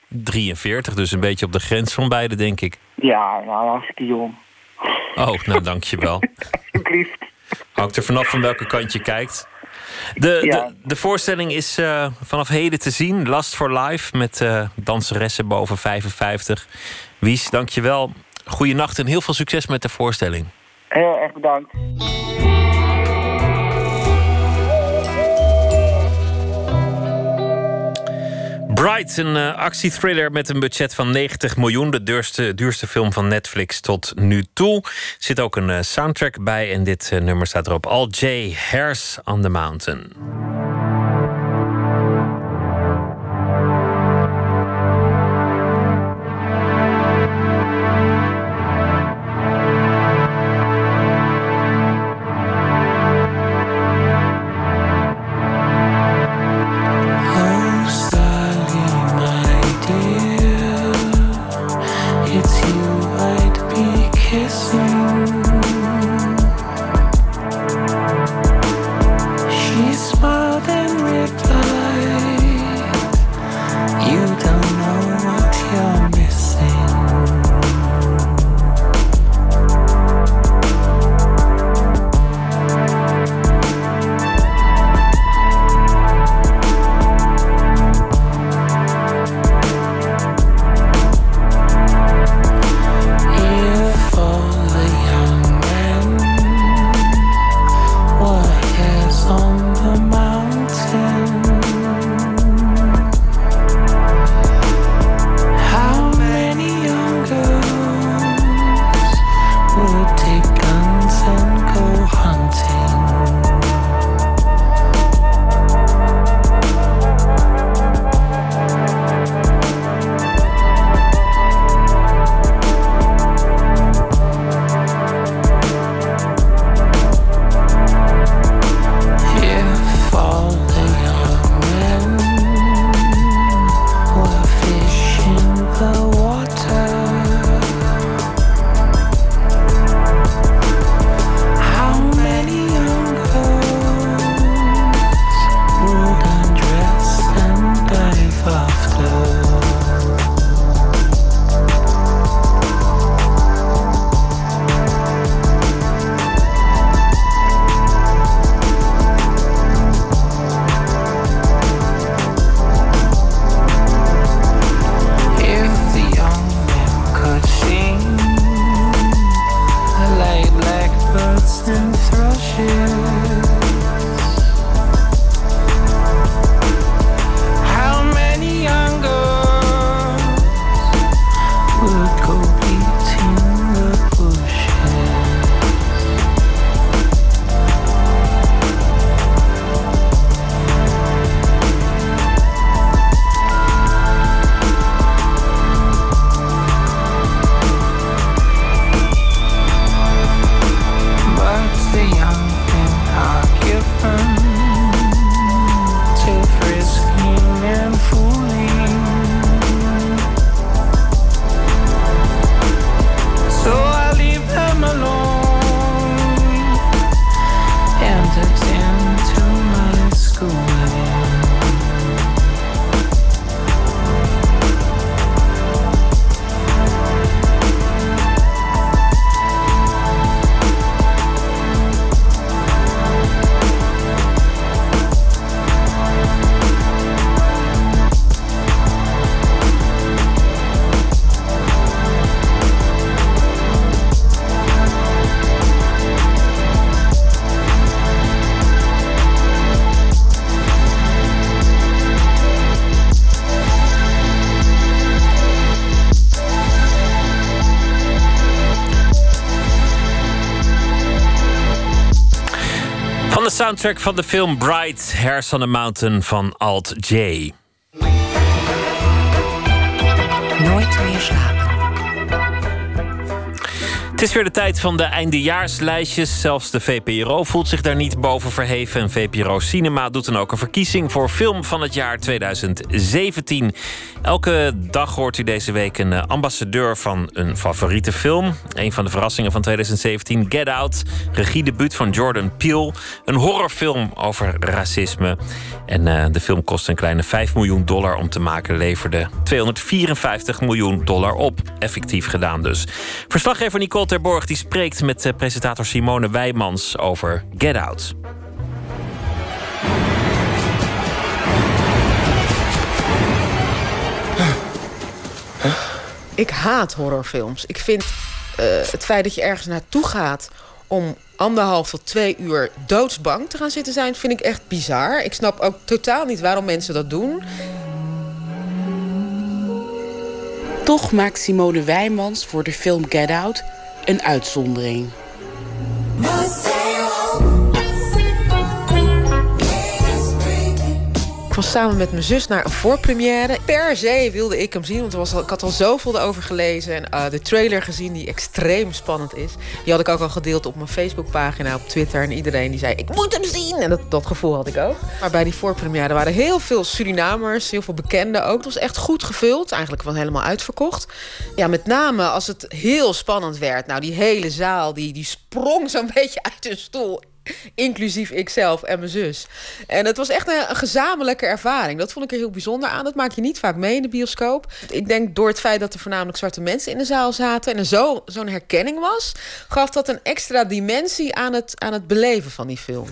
43, dus een beetje op de grens van beide, denk ik. Ja, nou, hartstikke jong. Oh, nou, dankjewel. Alsjeblieft. Hangt er vanaf van welke kant je kijkt. De, Ja. de, de voorstelling is eh, vanaf heden te zien. Last for Life met eh, danseressen boven 55. Wies, dankjewel. Goeienacht en heel veel succes met de voorstelling. Heel erg bedankt. Bright, een uh, actiethriller met een budget van 90 miljoen. De duurste, duurste film van Netflix tot nu toe. Er zit ook een uh, soundtrack bij en dit uh, nummer staat erop. All J. Hairs on the Mountain. Soundtrack van de film Bright, Hairs on the Mountain van Alt J. Nooit meer slapen. Het is weer de tijd van de eindejaarslijstjes. Zelfs de VPRO voelt zich daar niet boven verheven. En VPRO Cinema doet dan ook een verkiezing voor film van het jaar 2017. Elke dag hoort u deze week een eh, ambassadeur van een favoriete film. Een van de verrassingen van 2017, Get Out. Regiedebuut van Jordan Peele. Een horrorfilm over racisme. En uh, de film kost een kleine 5 miljoen dollar om te maken. Leverde 254 miljoen dollar op. Effectief gedaan dus. Verslaggever Nicole Terborg die spreekt met uh, presentator Simone Wijmans over Get Out. Ik haat horrorfilms. Ik vind uh, het feit dat je ergens naartoe gaat om anderhalf tot twee uur doodsbang te gaan zitten zijn, vind ik echt bizar. Ik snap ook totaal niet waarom mensen dat doen. Toch maakt Simone Wijmans voor de film Get Out een uitzondering. Ik was samen met mijn zus naar een voorpremière. Per se wilde ik hem zien, want was ik had al zoveel erover gelezen. En uh, de trailer gezien die extreem spannend is. Die had ik ook al gedeeld op mijn Facebookpagina, op Twitter. En iedereen die zei, ik moet hem zien. En dat, dat gevoel had ik ook. Maar bij die voorpremière waren heel veel Surinamers, heel veel bekenden ook. Het was echt goed gevuld, eigenlijk wel helemaal uitverkocht. Ja, met name als het heel spannend werd. Nou, die hele zaal die, die sprong zo'n beetje uit hun stoel Inclusief ikzelf en mijn zus. En het was echt een, gezamenlijke ervaring. Dat vond ik er heel bijzonder aan. Dat maak je niet vaak mee in de bioscoop. Ik denk door het feit dat er voornamelijk zwarte mensen in de zaal zaten... en er zo, zo'n herkenning was... gaf dat een extra dimensie aan het, aan het beleven van die film.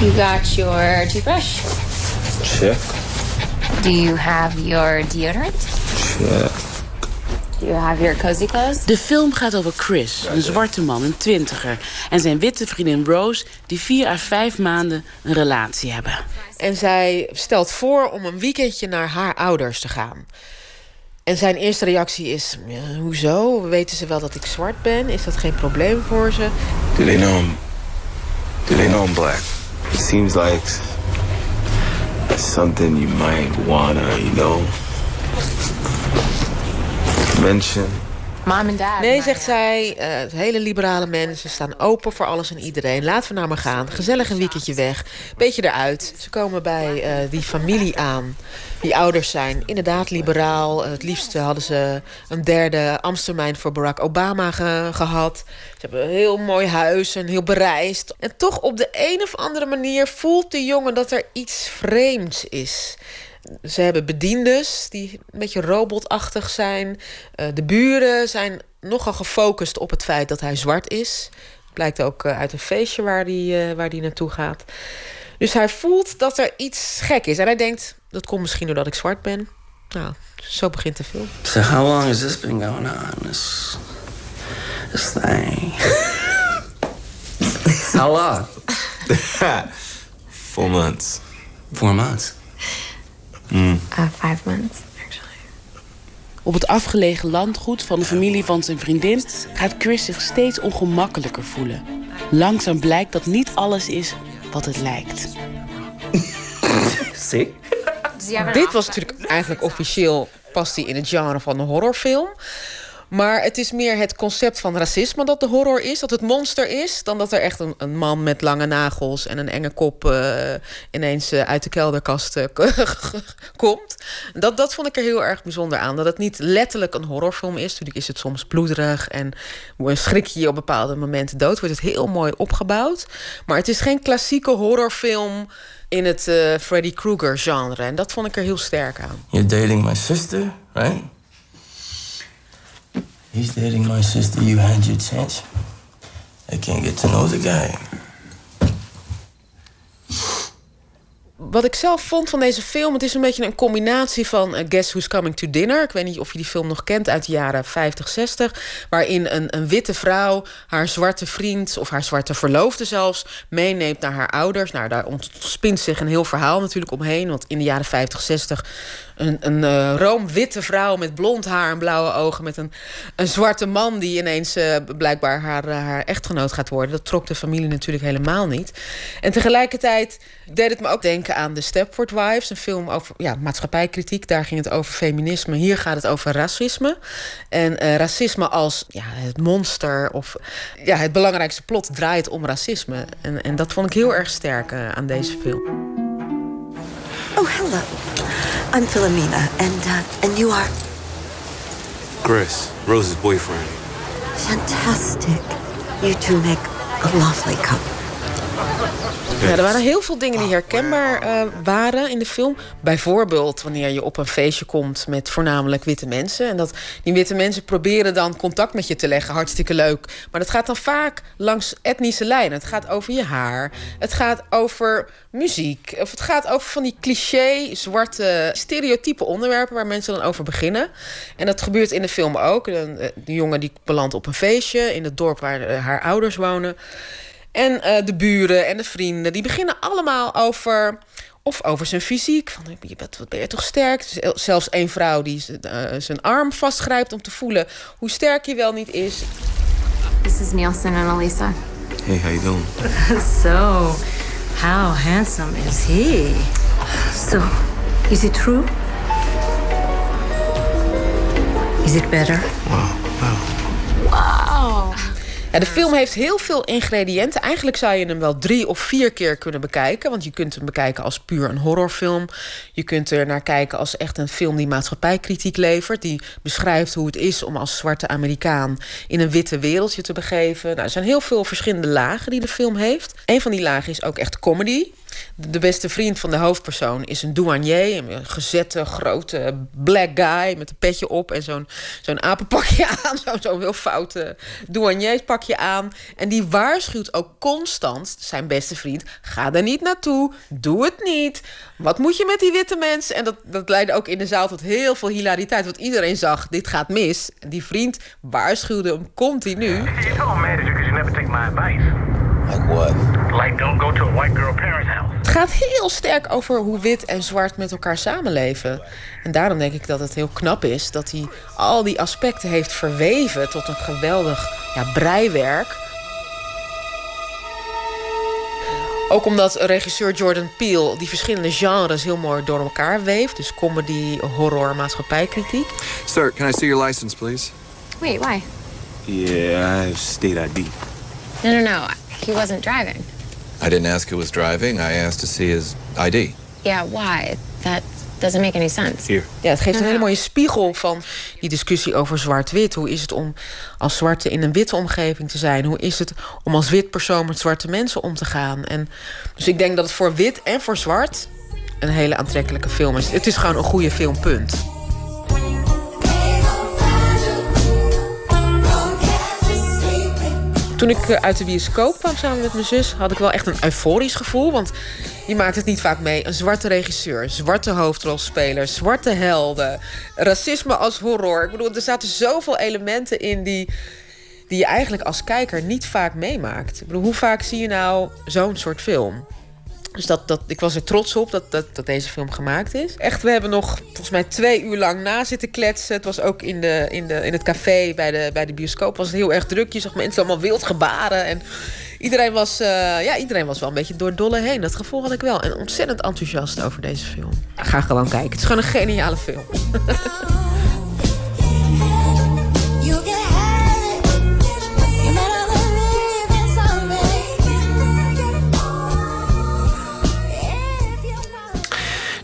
You got your toothbrush? Check. Do you have your deodorant? Check. You have your cozy clothes? De film gaat over Chris, een zwarte man, een twintiger... en zijn witte vriendin Rose, die vier à vijf maanden een relatie hebben. En zij stelt voor om een weekendje naar haar ouders te gaan. En zijn eerste reactie is: ja, hoezo? Weten ze wel dat ik zwart ben? Is dat geen probleem voor ze? Do they know I'm, do they know I'm black? It seems like something you might wanna, you know, dad. Nee, zegt zij, uh, hele liberale mensen staan open voor alles en iedereen. Laten we naar me gaan. Gezellig een weekendje weg. Beetje eruit. Ze komen bij uh, die familie aan. Die ouders zijn inderdaad liberaal. Het liefst hadden ze een derde Amstermijn voor Barack Obama ge gehad. Ze hebben een heel mooi huis en heel bereisd. En toch op de een of andere manier voelt de jongen dat er iets vreemds is ze hebben bediendes die een beetje robotachtig zijn. Uh, de buren zijn nogal gefocust op het feit dat hij zwart is. Blijkt ook uh, uit een feestje waar hij uh, waar die naartoe gaat. Dus hij voelt dat er iets gek is. En hij denkt, dat komt misschien doordat ik zwart ben. Nou, zo begint de film. So how long has this been going on? This, this thing. how long? Four months. Four months. Mm. Uh, five months, actually. Op het afgelegen landgoed van de familie van zijn vriendin gaat Chris zich steeds ongemakkelijker voelen. Langzaam blijkt dat niet alles is wat het lijkt. Dit was natuurlijk eigenlijk officieel past hij in het genre van een horrorfilm. Maar het is meer het concept van racisme dat de horror is, dat het monster is, dan dat er echt een, een man met lange nagels en een enge kop uh, ineens uh, uit de kelderkast uh, komt. Dat, dat vond ik er heel erg bijzonder aan. Dat het niet letterlijk een horrorfilm is. Natuurlijk is het soms bloederig en schrik je je op bepaalde momenten dood. Wordt het heel mooi opgebouwd. Maar het is geen klassieke horrorfilm in het Freddy Krueger genre. En dat vond ik er heel sterk aan. You're dating my sister, right? He's dating my sister. You had your chance. I can't get to know the guy. Wat ik zelf vond van deze film, het is een beetje een combinatie van uh, Guess Who's Coming to Dinner. Ik weet niet of je die film nog kent uit de jaren 50, 60. Waarin een, een witte vrouw haar zwarte vriend, of haar zwarte verloofde zelfs, meeneemt naar haar ouders. Nou, daar ontspint zich een heel verhaal natuurlijk omheen. Want in de jaren 50, 60 een, een uh, roomwitte vrouw met blond haar en blauwe ogen... met een, een zwarte man die ineens uh, blijkbaar haar, haar echtgenoot gaat worden. Dat trok de familie natuurlijk helemaal niet. En tegelijkertijd deed het me ook denken aan The Stepford Wives... een film over ja, maatschappijkritiek. Daar ging het over feminisme. Hier gaat het over racisme. En racisme als ja, het monster of ja, het belangrijkste plot draait om racisme. En, en dat vond ik heel erg sterk aan deze film. Oh, hello. I'm Philomena, and uh, and you are Chris, Rose's boyfriend. fantastic. You two make a lovely couple. Ja, er waren heel veel dingen die herkenbaar uh, waren in de film. Bijvoorbeeld wanneer je op een feestje komt met voornamelijk witte mensen. En dat die witte mensen proberen dan contact met je te leggen. Hartstikke leuk. Maar dat gaat dan vaak langs etnische lijnen. Het gaat over je haar. Het gaat over muziek. Of het gaat over van die cliché, zwarte, stereotype onderwerpen waar mensen dan over beginnen. En dat gebeurt in de film ook. De, de jongen die belandt op een feestje in het dorp waar uh, haar ouders wonen. En uh, de buren en de vrienden, die beginnen allemaal over. Of over zijn fysiek. Van, je bent, wat ben je toch sterk? Zelfs een vrouw die uh, zijn arm vastgrijpt om te voelen hoe sterk je wel niet is. This is Nielsen and Elisa. Hey, how you doing? so, how handsome is he? So, is it true? Is it better? Wow, wow. Wow. De film heeft heel veel ingrediënten. Eigenlijk zou je hem wel drie of vier keer kunnen bekijken. Want je kunt hem bekijken als puur een horrorfilm. Je kunt er naar kijken als echt een film die maatschappijkritiek levert. Die beschrijft hoe het is om als zwarte Amerikaan in een witte wereldje te begeven. Nou, er zijn heel veel verschillende lagen die de film heeft. Een van die lagen is ook echt comedy. De beste vriend van de hoofdpersoon is een douanier. Een gezette, grote black guy met een petje op en zo'n zo'n apenpakje aan. Zo'n zo heel foute douanieurpakje aan. En die waarschuwt ook constant zijn beste vriend: ga er niet naartoe, doe het niet. Wat moet je met die witte mensen? En dat, dat leidde ook in de zaal tot heel veel hilariteit. Want iedereen zag: dit gaat mis. Die vriend waarschuwde hem continu. Like what? Like don't go to a white girl parents' house. Het gaat heel sterk over hoe wit en zwart met elkaar samenleven. En daarom denk ik dat het heel knap is dat hij al die aspecten heeft verweven tot een geweldig ja, breiwerk. Ook omdat regisseur Jordan Peele die verschillende genres heel mooi door elkaar weeft. Dus comedy, horror, maatschappijkritiek. Sir, can I see your license, please? Wait, why? Yeah, I have state ID. No, no, no. He wasn't driving. I didn't ask who was driving. I asked to see his ID. Yeah, why? That doesn't make any sense. Here. Ja, het geeft een hele mooie spiegel van die discussie over zwart-wit. Hoe is het om als zwarte in een witte omgeving te zijn? Hoe is het om als wit persoon met zwarte mensen om te gaan? En dus ik denk dat het voor wit en voor zwart een hele aantrekkelijke film is. Het is gewoon een goede film, Toen ik eh, uit de bioscoop kwam samen met mijn zus, had ik wel echt een euforisch gevoel. Want je maakt het niet vaak mee. Een zwarte regisseur, zwarte hoofdrolspelers, zwarte helden, racisme als horror. Ik bedoel, er zaten zoveel elementen in die, die je eigenlijk als kijker niet vaak meemaakt. Ik bedoel, hoe vaak zie je nou zo'n soort film? Dus dat, dat, ik was er trots op dat, dat, dat deze film gemaakt is. Echt, we hebben nog volgens mij twee uur lang na zitten kletsen. Het was ook in, de, in, de, in het café bij de, bij de bioscoop was het heel erg druk. Je zag mensen allemaal wild gebaren. En iedereen was, uh, ja, iedereen was wel een beetje door dolle heen. Dat gevoel had ik wel. En ontzettend enthousiast over deze film. Ga gewoon kijken. Het is gewoon een geniale film.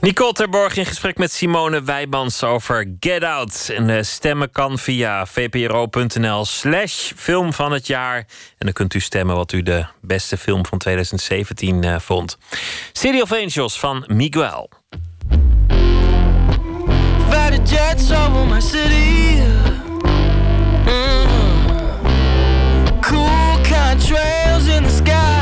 Nicole Terborg in gesprek met Simone Wijmans over Get Out. En de stemmen kan via vpro.nl slash film van het jaar. En dan kunt u stemmen wat u de beste film van 2017 uh, vond. City of Angels van Miguel. jets over my city. Mm. Cool contrails in the skies.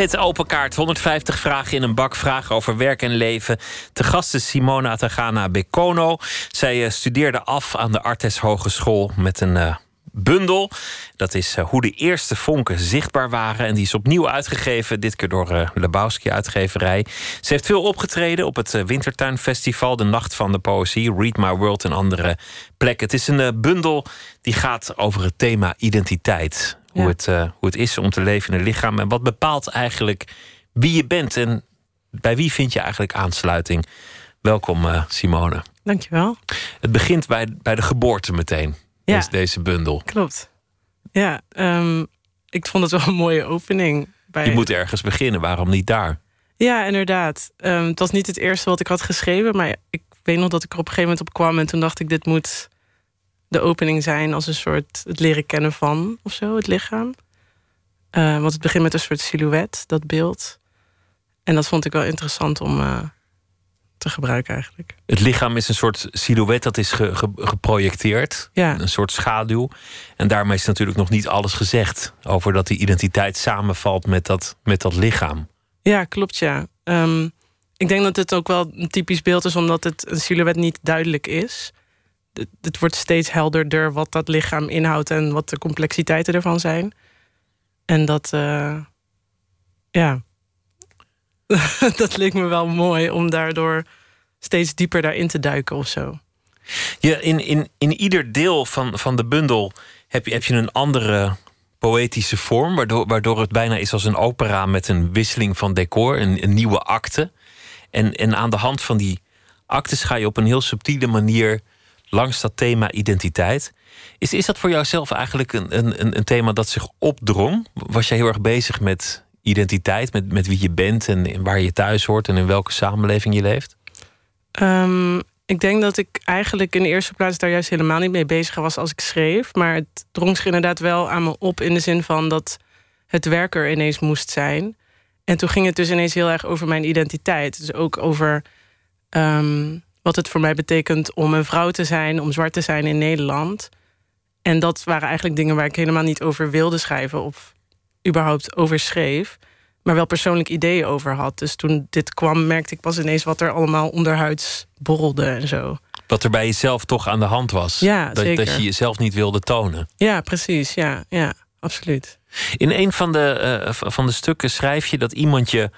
Heet Open Kaart. 150 vragen in een bak. Vragen over werk en leven. Te gast is Simona Tagana Bekono. Zij eh, studeerde af aan de Artes Hogeschool met een eh, bundel. Dat is eh, hoe de eerste vonken zichtbaar waren. En die is opnieuw uitgegeven. Dit keer door Lebowski uitgeverij. Ze heeft veel opgetreden op het Wintertuinfestival. De Nacht van de Poëzie. Read My World en andere plekken. Het is een bundel die gaat over het thema identiteit. Hoe, het, uh, hoe het is om te leven in een lichaam. En wat bepaalt eigenlijk wie je bent. En bij wie vind je eigenlijk aansluiting. Welkom uh, Simone. Dankjewel. Het begint bij, bij de geboorte meteen. Ja. Deze, deze bundel. Klopt. Ja, um, ik vond het wel een mooie opening. Bij... Je moet ergens beginnen, waarom niet daar? Ja, inderdaad. Um, het was niet het eerste wat ik had geschreven. Maar ik weet nog dat ik er op een gegeven moment op kwam. En toen dacht ik, dit moet de opening zijn als een soort het leren kennen van of zo, het lichaam. Uh, want het begint met een soort silhouet, dat beeld. En dat vond ik wel interessant om uh, te gebruiken eigenlijk. Het lichaam is een soort silhouet dat is ge, ge, geprojecteerd. Ja. Een soort schaduw. En daarmee is natuurlijk nog niet alles gezegd over dat die identiteit samenvalt met dat, met dat lichaam. Ja, klopt ja. Um, ik denk dat het ook wel een typisch beeld is, omdat het een silhouet niet duidelijk is het, wordt steeds helderder wat dat lichaam inhoudt en wat de complexiteiten ervan zijn. En dat, uh, ja, dat leek me wel mooi om daardoor steeds dieper daarin te duiken of zo. Ja, in, in, in ieder deel van, van de bundel heb je, heb je een andere poëtische vorm, waardoor, waardoor het bijna is als een opera met een wisseling van decor, een, een nieuwe akte. En, en aan de hand van die actes ga je op een heel subtiele manier langs dat thema identiteit. Is, is dat voor jou zelf eigenlijk een, een, een thema dat zich opdrong? Was jij heel erg bezig met identiteit, met, met wie je bent en waar je thuis hoort en in welke samenleving je leeft? Um, ik denk dat ik eigenlijk in de eerste plaats daar juist helemaal niet mee bezig was als ik schreef. Maar het drong zich inderdaad wel aan me op in de zin van dat het werk er ineens moest zijn. En toen ging het dus ineens heel erg over mijn identiteit. Dus ook over um, wat het voor mij betekent om een vrouw te zijn, om zwart te zijn in Nederland. En dat waren eigenlijk dingen waar ik helemaal niet over wilde schrijven of überhaupt over schreef, maar wel persoonlijk ideeën over had. Dus toen dit kwam, merkte ik pas ineens wat er allemaal onderhuids borrelde en zo. Wat er bij jezelf toch aan de hand was. Ja, dat, zeker. dat je jezelf niet wilde tonen. Ja, precies. Ja, ja absoluut. In een van de, uh, van de stukken schrijf je dat iemand je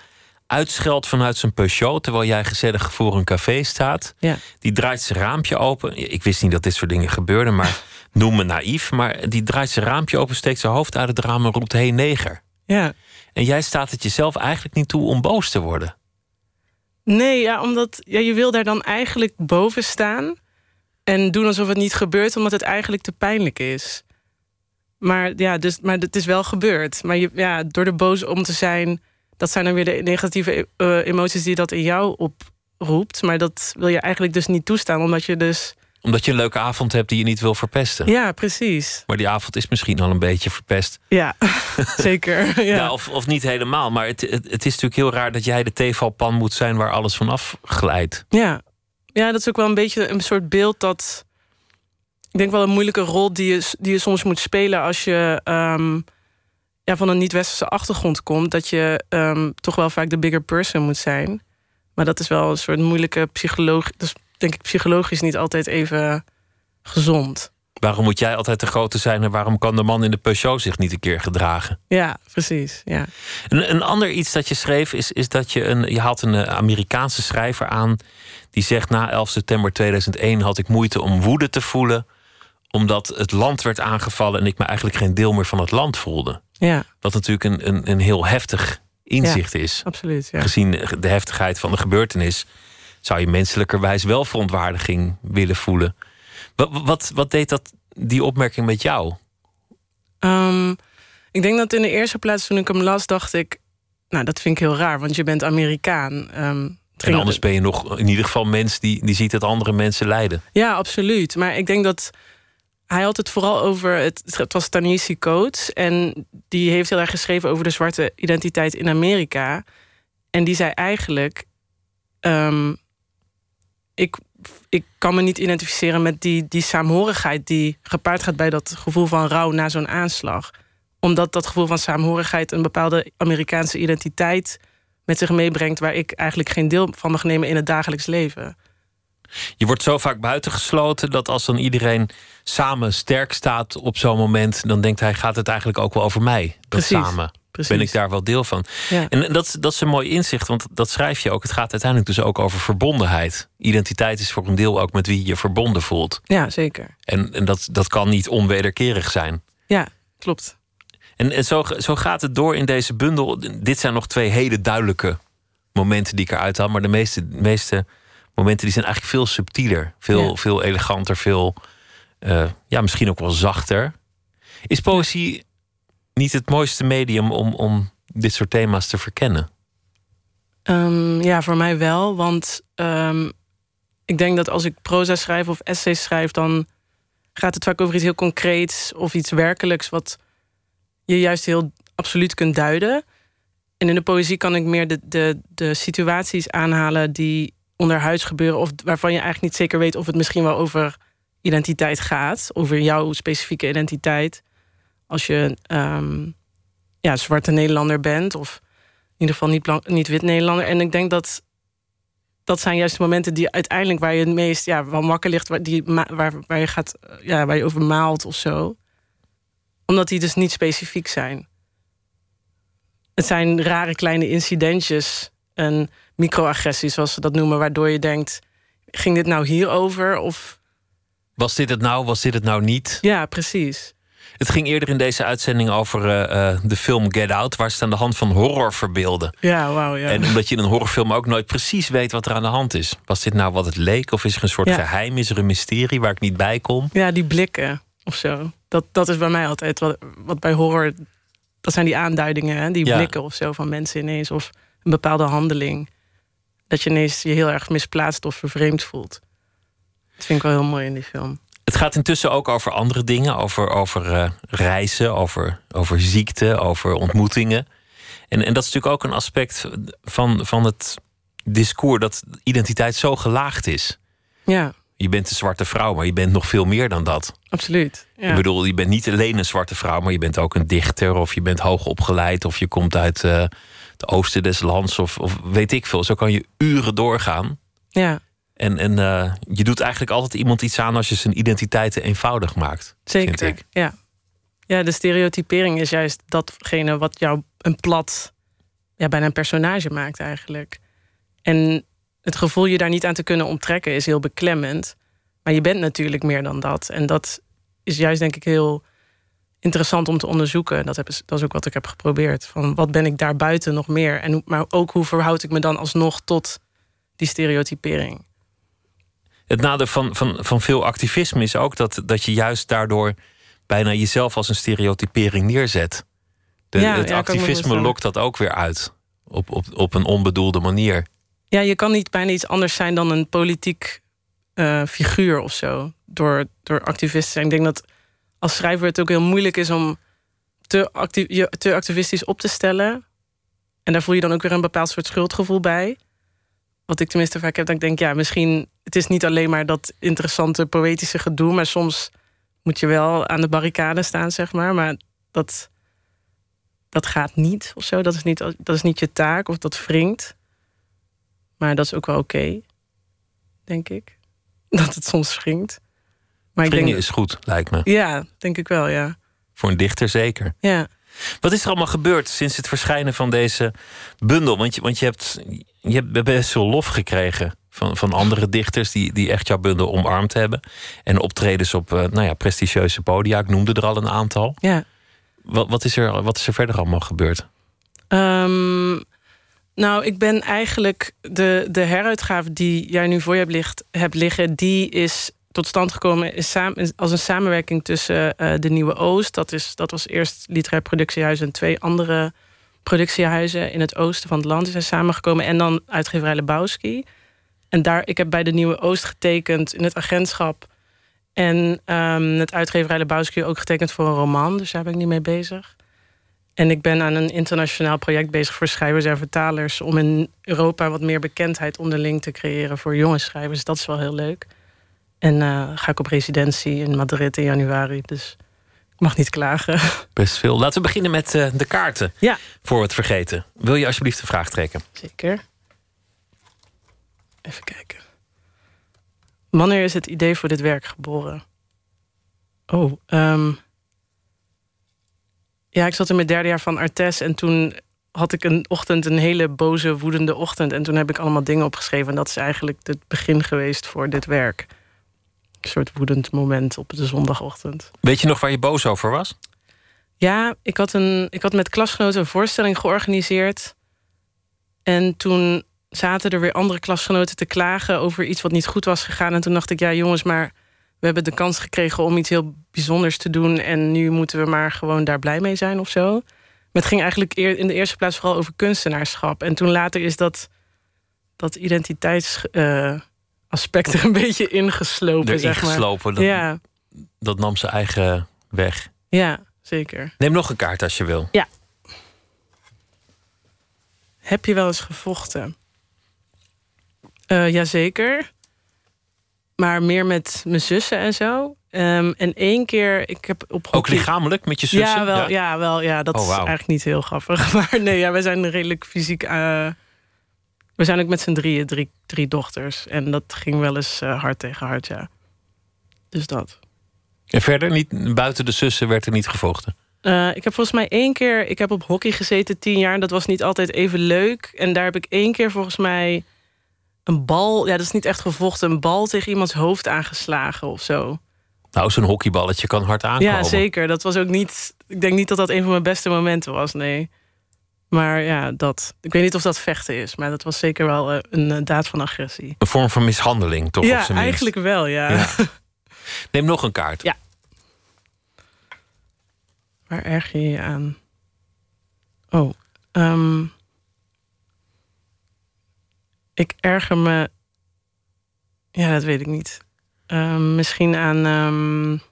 uitscheldt vanuit zijn Peugeot... terwijl jij gezellig voor een café staat. Ja. Die draait zijn raampje open. Ik wist niet dat dit soort dingen gebeurden, maar noem me naïef. Maar die draait zijn raampje open, steekt zijn hoofd uit het raam... en roept, hey neger. Ja. En jij staat het jezelf eigenlijk niet toe om boos te worden. Nee, ja, omdat ja, je wil daar dan eigenlijk boven staan... en doen alsof het niet gebeurt, omdat het eigenlijk te pijnlijk is. Maar ja, dus, maar het is wel gebeurd. Maar je, ja, door er boos om te zijn dat zijn dan weer de negatieve uh, emoties die dat in jou oproept. Maar dat wil je eigenlijk dus niet toestaan, omdat je dus. Omdat je een leuke avond hebt die je niet wil verpesten. Ja, precies. Maar die avond is misschien al een beetje verpest. Ja, zeker. Ja. ja. of, of niet helemaal. Maar het, het, het, is natuurlijk heel raar dat jij de tevalpan moet zijn waar alles vanaf glijdt. Ja. ja, dat is ook wel een beetje een soort beeld dat. Ik denk wel een moeilijke rol die je, die je soms moet spelen als je. Um, ja, van een niet-westerse achtergrond komt, dat je um, toch wel vaak de bigger person moet zijn. Maar dat is wel een soort moeilijke psychologie. Dus denk ik psychologisch niet altijd even gezond. Waarom moet jij altijd de grote zijn en waarom kan de man in de Peugeot zich niet een keer gedragen? Ja, precies. Ja. Een, een ander iets dat je schreef is, is dat je een. Je haalt een Amerikaanse schrijver aan. die zegt: Na 11 september 2001 had ik moeite om woede te voelen. omdat het land werd aangevallen en ik me eigenlijk geen deel meer van het land voelde. Ja. Wat natuurlijk een, een, een heel heftig inzicht Ja, is. absoluut, ja. Gezien de heftigheid van de gebeurtenis zou je menselijkerwijs wel verontwaardiging willen voelen. Wat, wat, wat deed dat, die opmerking met jou? Ehm, ik denk dat in de eerste plaats toen ik hem las, dacht ik... Nou, dat vind ik heel raar, want je bent Amerikaan. Het En anders ben je nog in ieder geval mens die, die ziet dat andere mensen lijden. Ja, absoluut. Maar ik denk dat hij had het vooral over. Het, het was Tanisi Coates. En die heeft heel erg geschreven over de zwarte identiteit in Amerika. En die zei eigenlijk. ehm, ik, ik kan me niet identificeren met die, die saamhorigheid die gepaard gaat bij dat gevoel van rouw na zo'n aanslag. Omdat dat gevoel van saamhorigheid een bepaalde Amerikaanse identiteit met zich meebrengt, waar ik eigenlijk geen deel van mag nemen in het dagelijks leven. Je wordt zo vaak buitengesloten dat als dan iedereen samen sterk staat op zo'n moment, dan denkt hij: gaat het eigenlijk ook wel over mij? Dat Precies, samen. precies. Ben ik daar wel deel van? Ja. En dat, dat is een mooi inzicht, want dat schrijf je ook. Het gaat uiteindelijk dus ook over verbondenheid. Identiteit is voor een deel ook met wie je verbonden voelt. Ja, zeker. En, en dat, dat kan niet onwederkerig zijn. Ja, klopt. En, en zo, zo gaat het door in deze bundel. Dit zijn nog twee hele duidelijke momenten die ik eruit haal. Maar de meeste, meeste momenten die zijn eigenlijk veel subtieler. Veel, Ja. veel eleganter, veel... eh, ja, misschien ook wel zachter. Is poëzie niet het mooiste medium om, om dit soort thema's te verkennen? Ehm, ja, voor mij wel. Want ehm, ik denk dat als ik proza schrijf of essays schrijf, dan gaat het vaak over iets heel concreets of iets werkelijks, wat je juist heel absoluut kunt duiden. En in de poëzie kan ik meer de, de, de situaties aanhalen die onderhuids gebeuren, of waarvan je eigenlijk niet zeker weet of het misschien wel over identiteit gaat, over jouw specifieke identiteit. Als je ehm, ja, zwarte Nederlander bent, of in ieder geval niet, niet wit Nederlander. En ik denk dat dat zijn juist de momenten die uiteindelijk waar je het meest ja, wel wakker ligt, waar, die, waar, waar, je gaat, eh, ja, waar je over maalt of zo. Omdat die dus niet specifiek zijn. Het zijn rare kleine incidentjes en microagressies, zoals ze dat noemen, waardoor je denkt: ging dit nou hierover? Of Was dit het nou? Was dit het nou niet? ja, precies. Het ging eerder in deze uitzending over eh, eh, de film Get Out... waar ze aan de hand van horror verbeelden. Ja, wauw. Ja. En omdat je in een horrorfilm ook nooit precies weet wat er aan de hand is. Was dit nou wat het leek? Of is er een soort Ja. geheim? Is er een mysterie waar ik niet bij kom? Ja, die blikken of zo. Dat, dat is bij mij altijd wat, wat bij horror. Dat zijn die aanduidingen, hè? die Ja. blikken of zo van mensen ineens. Of een bepaalde handeling. Dat je ineens je heel erg misplaatst of vervreemd voelt. Dat vind ik wel heel mooi in die film. Het gaat intussen ook over andere dingen. Over, over eh, reizen, over, over ziekte, over ontmoetingen. En, en dat is natuurlijk ook een aspect van, van het discours... dat identiteit zo gelaagd is. Ja, Je bent een zwarte vrouw, maar je bent nog veel meer dan dat. absoluut. Ja. Ik bedoel, je bent niet alleen een zwarte vrouw, maar je bent ook een dichter, of je bent hoog opgeleid, of je komt uit eh, het oosten des lands, of, of weet ik veel. Zo kan je uren doorgaan. ja, En, en eh, je doet eigenlijk altijd iemand iets aan als je zijn identiteiten eenvoudig maakt. zeker. Vind ik. Ja. ja, de stereotypering is juist datgene wat jou een plat, ja, bijna een personage maakt eigenlijk. En het gevoel je daar niet aan te kunnen onttrekken is heel beklemmend. Maar je bent natuurlijk meer dan dat. En dat is juist denk ik heel interessant om te onderzoeken. Dat, heb, dat is ook wat ik heb geprobeerd. Van wat ben ik daarbuiten nog meer? En, maar ook hoe verhoud ik me dan alsnog tot die stereotypering? Het nadeel van, van, van veel activisme is ook dat, dat je juist daardoor bijna jezelf als een stereotypering neerzet. De, Ja, het ja, activisme lokt dat ook weer uit. Op, op, op een onbedoelde manier. Ja, je kan niet bijna iets anders zijn dan een politiek eh, figuur of zo. Door, door activist te zijn. Ik denk dat als schrijver het ook heel moeilijk is om te, acti je te activistisch op te stellen. En daar voel je dan ook weer een bepaald soort schuldgevoel bij. Wat ik tenminste vaak heb, dat ik denk, ja, misschien... het is niet alleen maar dat interessante poëtische gedoe... maar soms moet je wel aan de barricade staan, zeg maar. Maar dat, dat gaat niet of zo. Dat is niet, dat is niet je taak of dat wringt. Maar dat is ook wel oké, denk ik. Dat het soms wringt. Maar ik denk, is goed, lijkt me. Ja, denk ik wel, ja. Voor een dichter zeker. Ja. Wat is er allemaal gebeurd sinds het verschijnen van deze bundel? Want je, want je, hebt, je hebt best veel lof gekregen van, van andere dichters die, die echt jouw bundel omarmd hebben. En optredens op eh, nou ja, prestigieuze podia. Ik noemde er al een aantal. Ja. Wat, wat, is er, wat is er verder allemaal gebeurd? Ehm, Nou, ik ben eigenlijk de, de heruitgave die jij nu voor je hebt, ligt, hebt liggen, die is tot stand gekomen is als een samenwerking tussen uh, de Nieuwe Oost. Dat, is, dat was eerst Literair Productiehuis en twee andere productiehuizen in het oosten van het land zijn samengekomen. En dan uitgeverij Lebowski. En daar, ik heb bij de Nieuwe Oost getekend in het agentschap. En um, het uitgeverij Lebowski ook getekend voor een roman. Dus daar ben ik niet mee bezig. En ik ben aan een internationaal project bezig voor schrijvers en vertalers. Om in Europa wat meer bekendheid onderling te creëren voor jonge schrijvers. Dat is wel heel leuk. En uh, ga ik op residentie in Madrid in januari. Dus ik mag niet klagen. Best veel. Laten we beginnen met uh, de kaarten. Ja. Voor we het vergeten. Wil je alsjeblieft de vraag trekken? Zeker. Even kijken. Wanneer is het idee voor dit werk geboren? Oh, um, ja, ik zat in mijn derde jaar van Artes en toen had ik een ochtend een hele boze, woedende ochtend. En toen heb ik allemaal dingen opgeschreven. En dat is eigenlijk het begin geweest voor dit werk. Soort woedend moment op de zondagochtend. Weet je nog waar je boos over was? Ja, ik had, een, ik had met klasgenoten een voorstelling georganiseerd. En toen zaten er weer andere klasgenoten te klagen over iets wat niet goed was gegaan. En toen dacht ik, ja jongens, maar we hebben de kans gekregen om iets heel bijzonders te doen. En nu moeten we maar gewoon daar blij mee zijn of zo. Maar het ging eigenlijk in de eerste plaats vooral over kunstenaarschap. En toen later is dat, dat identiteitsaspect er een beetje ingeslopen. Zeg maar. ingeslopen, dat, ja. dat nam zijn eigen weg. Ja, zeker. Neem nog een kaart als je wil. Ja. Heb je wel eens gevochten? Uh, jazeker. Maar meer met mijn zussen en zo. Um, en één keer, ik heb op Ook lichamelijk met je zussen? Ja, wel. Ja, ja wel, ja dat oh, wow. is eigenlijk niet heel grappig. Maar nee, ja, wij zijn redelijk fysiek... Uh, we zijn ook met z'n drieën, drie, drie dochters. En dat ging wel eens uh, hard tegen hard, ja. Dus dat. En verder, niet, buiten de zussen werd er niet gevochten? Uh, ik heb volgens mij één keer... Ik heb op hockey gezeten tien jaar. En dat was niet altijd even leuk. En daar heb ik één keer volgens mij een bal, ja, dat is niet echt gevochten, een bal tegen iemands hoofd aangeslagen of zo. Nou, zo'n hockeyballetje kan hard aankomen. Ja, zeker. Dat was ook niet. Ik denk niet dat dat een van mijn beste momenten was, nee. Maar ja, dat. Ik weet niet of dat vechten is, maar dat was zeker wel uh, een uh, daad van agressie. Een vorm van mishandeling, toch? Ja, eigenlijk wel, ja. ja. Neem nog een kaart. Ja. Waar erg je je aan? Oh, um, ik erger me. Ja, dat weet ik niet. Uh, misschien aan. Um...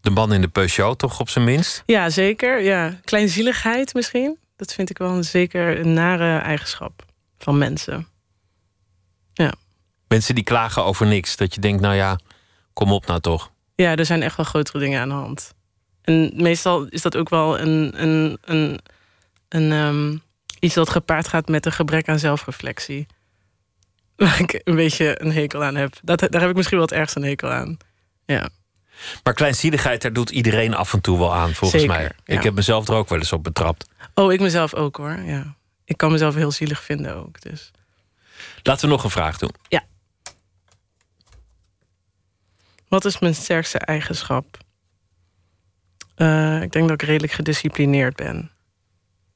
De man in de Peugeot, toch op zijn minst? Ja, zeker. Ja. Kleinzieligheid misschien. Dat vind ik wel een zeker een nare eigenschap van mensen. Ja. Mensen die klagen over niks. Dat je denkt, nou ja, kom op nou toch. Ja, er zijn echt wel grotere dingen aan de hand. En meestal is dat ook wel een, een, een, een um, iets dat gepaard gaat met een gebrek aan zelfreflectie. Waar ik een beetje een hekel aan heb. Dat, daar heb ik misschien wel het ergste een hekel aan. Ja. Maar kleinzieligheid, daar doet iedereen af en toe wel aan, volgens Zeker, mij. ja. Ik heb mezelf er ook wel eens op betrapt. Oh, ik mezelf ook hoor. Ja. Ik kan mezelf heel zielig vinden ook. Dus. Laten we nog een vraag doen. Ja. Wat is mijn sterkste eigenschap? Uh, ik denk dat ik redelijk gedisciplineerd ben.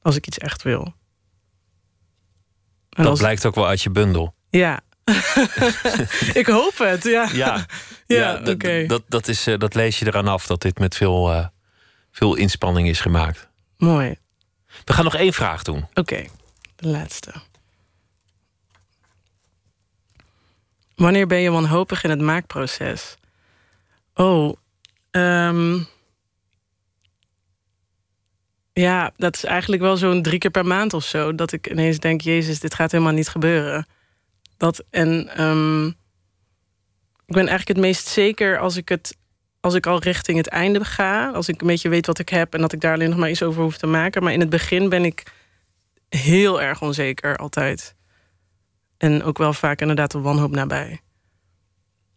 Als ik iets echt wil. En dat blijkt ook wel uit je bundel. Ja. ik hoop het, ja. Ja, ja, ja oké. Okay. Dat, dat, is, uh, dat lees je eraan af dat dit met veel, uh, veel inspanning is gemaakt. Mooi. We gaan nog één vraag doen. Oké, okay. de laatste. Wanneer ben je wanhopig in het maakproces? Oh, um... ja, dat is eigenlijk wel zo'n drie keer per maand of zo. Dat ik ineens denk, Jezus, dit gaat helemaal niet gebeuren. Dat, en um, ik ben eigenlijk het meest zeker als ik, het, als ik al richting het einde ga. Als ik een beetje weet wat ik heb en dat ik daar alleen nog maar iets over hoef te maken. Maar in het begin ben ik heel erg onzeker altijd. En ook wel vaak inderdaad de wanhoop nabij.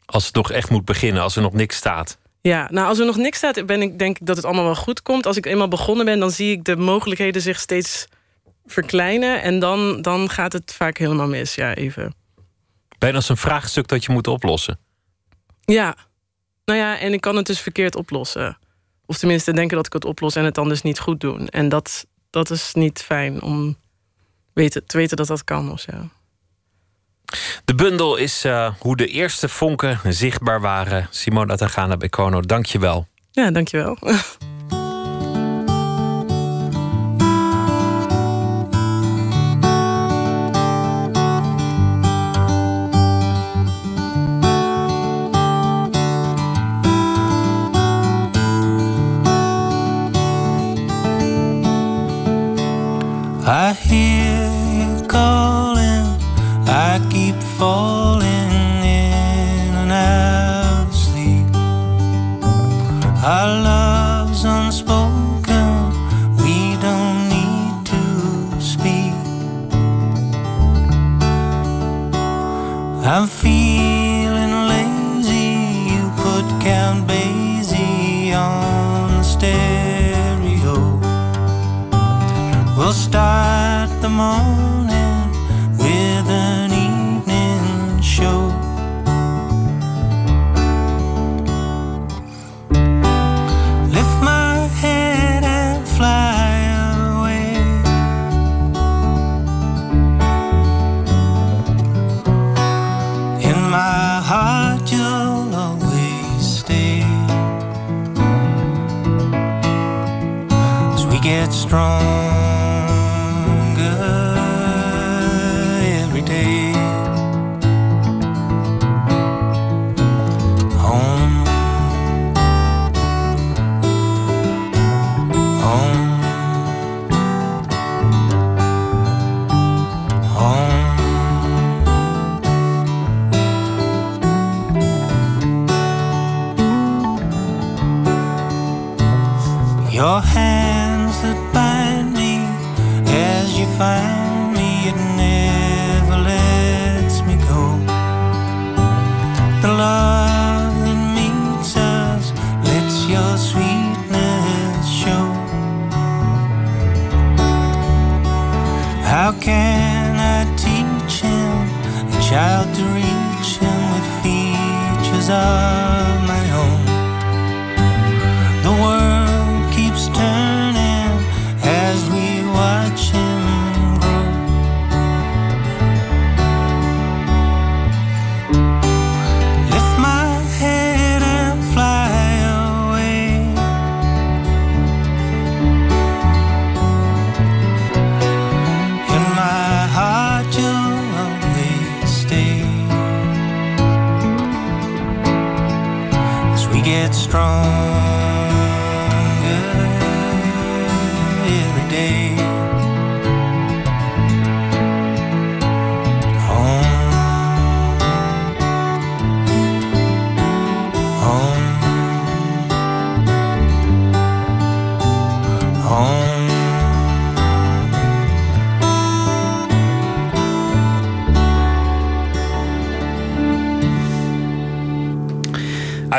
Als het nog echt moet beginnen, als er nog niks staat. Ja, nou als er nog niks staat, ben ik, denk ik dat het allemaal wel goed komt. Als ik eenmaal begonnen ben, dan zie ik de mogelijkheden zich steeds verkleinen. En dan, dan gaat het vaak helemaal mis, ja, even. Bijna als een vraagstuk dat je moet oplossen. Ja, nou ja, en ik kan het dus verkeerd oplossen. Of tenminste denken dat ik het oplos en het dan dus niet goed doen. En dat, dat is niet fijn om weten, te weten dat dat kan of zo. De bundel is uh, hoe de eerste vonken zichtbaar waren. Simona Tagana bij Kono, dank je wel. Ja, dank je wel. I hear you calling, I keep falling in and out of sleep. Our love's unspoken, we don't need to speak. I'm feeling start the morning with an evening show. Lift my head and fly away. In my heart, you'll always stay. As we get strong. star.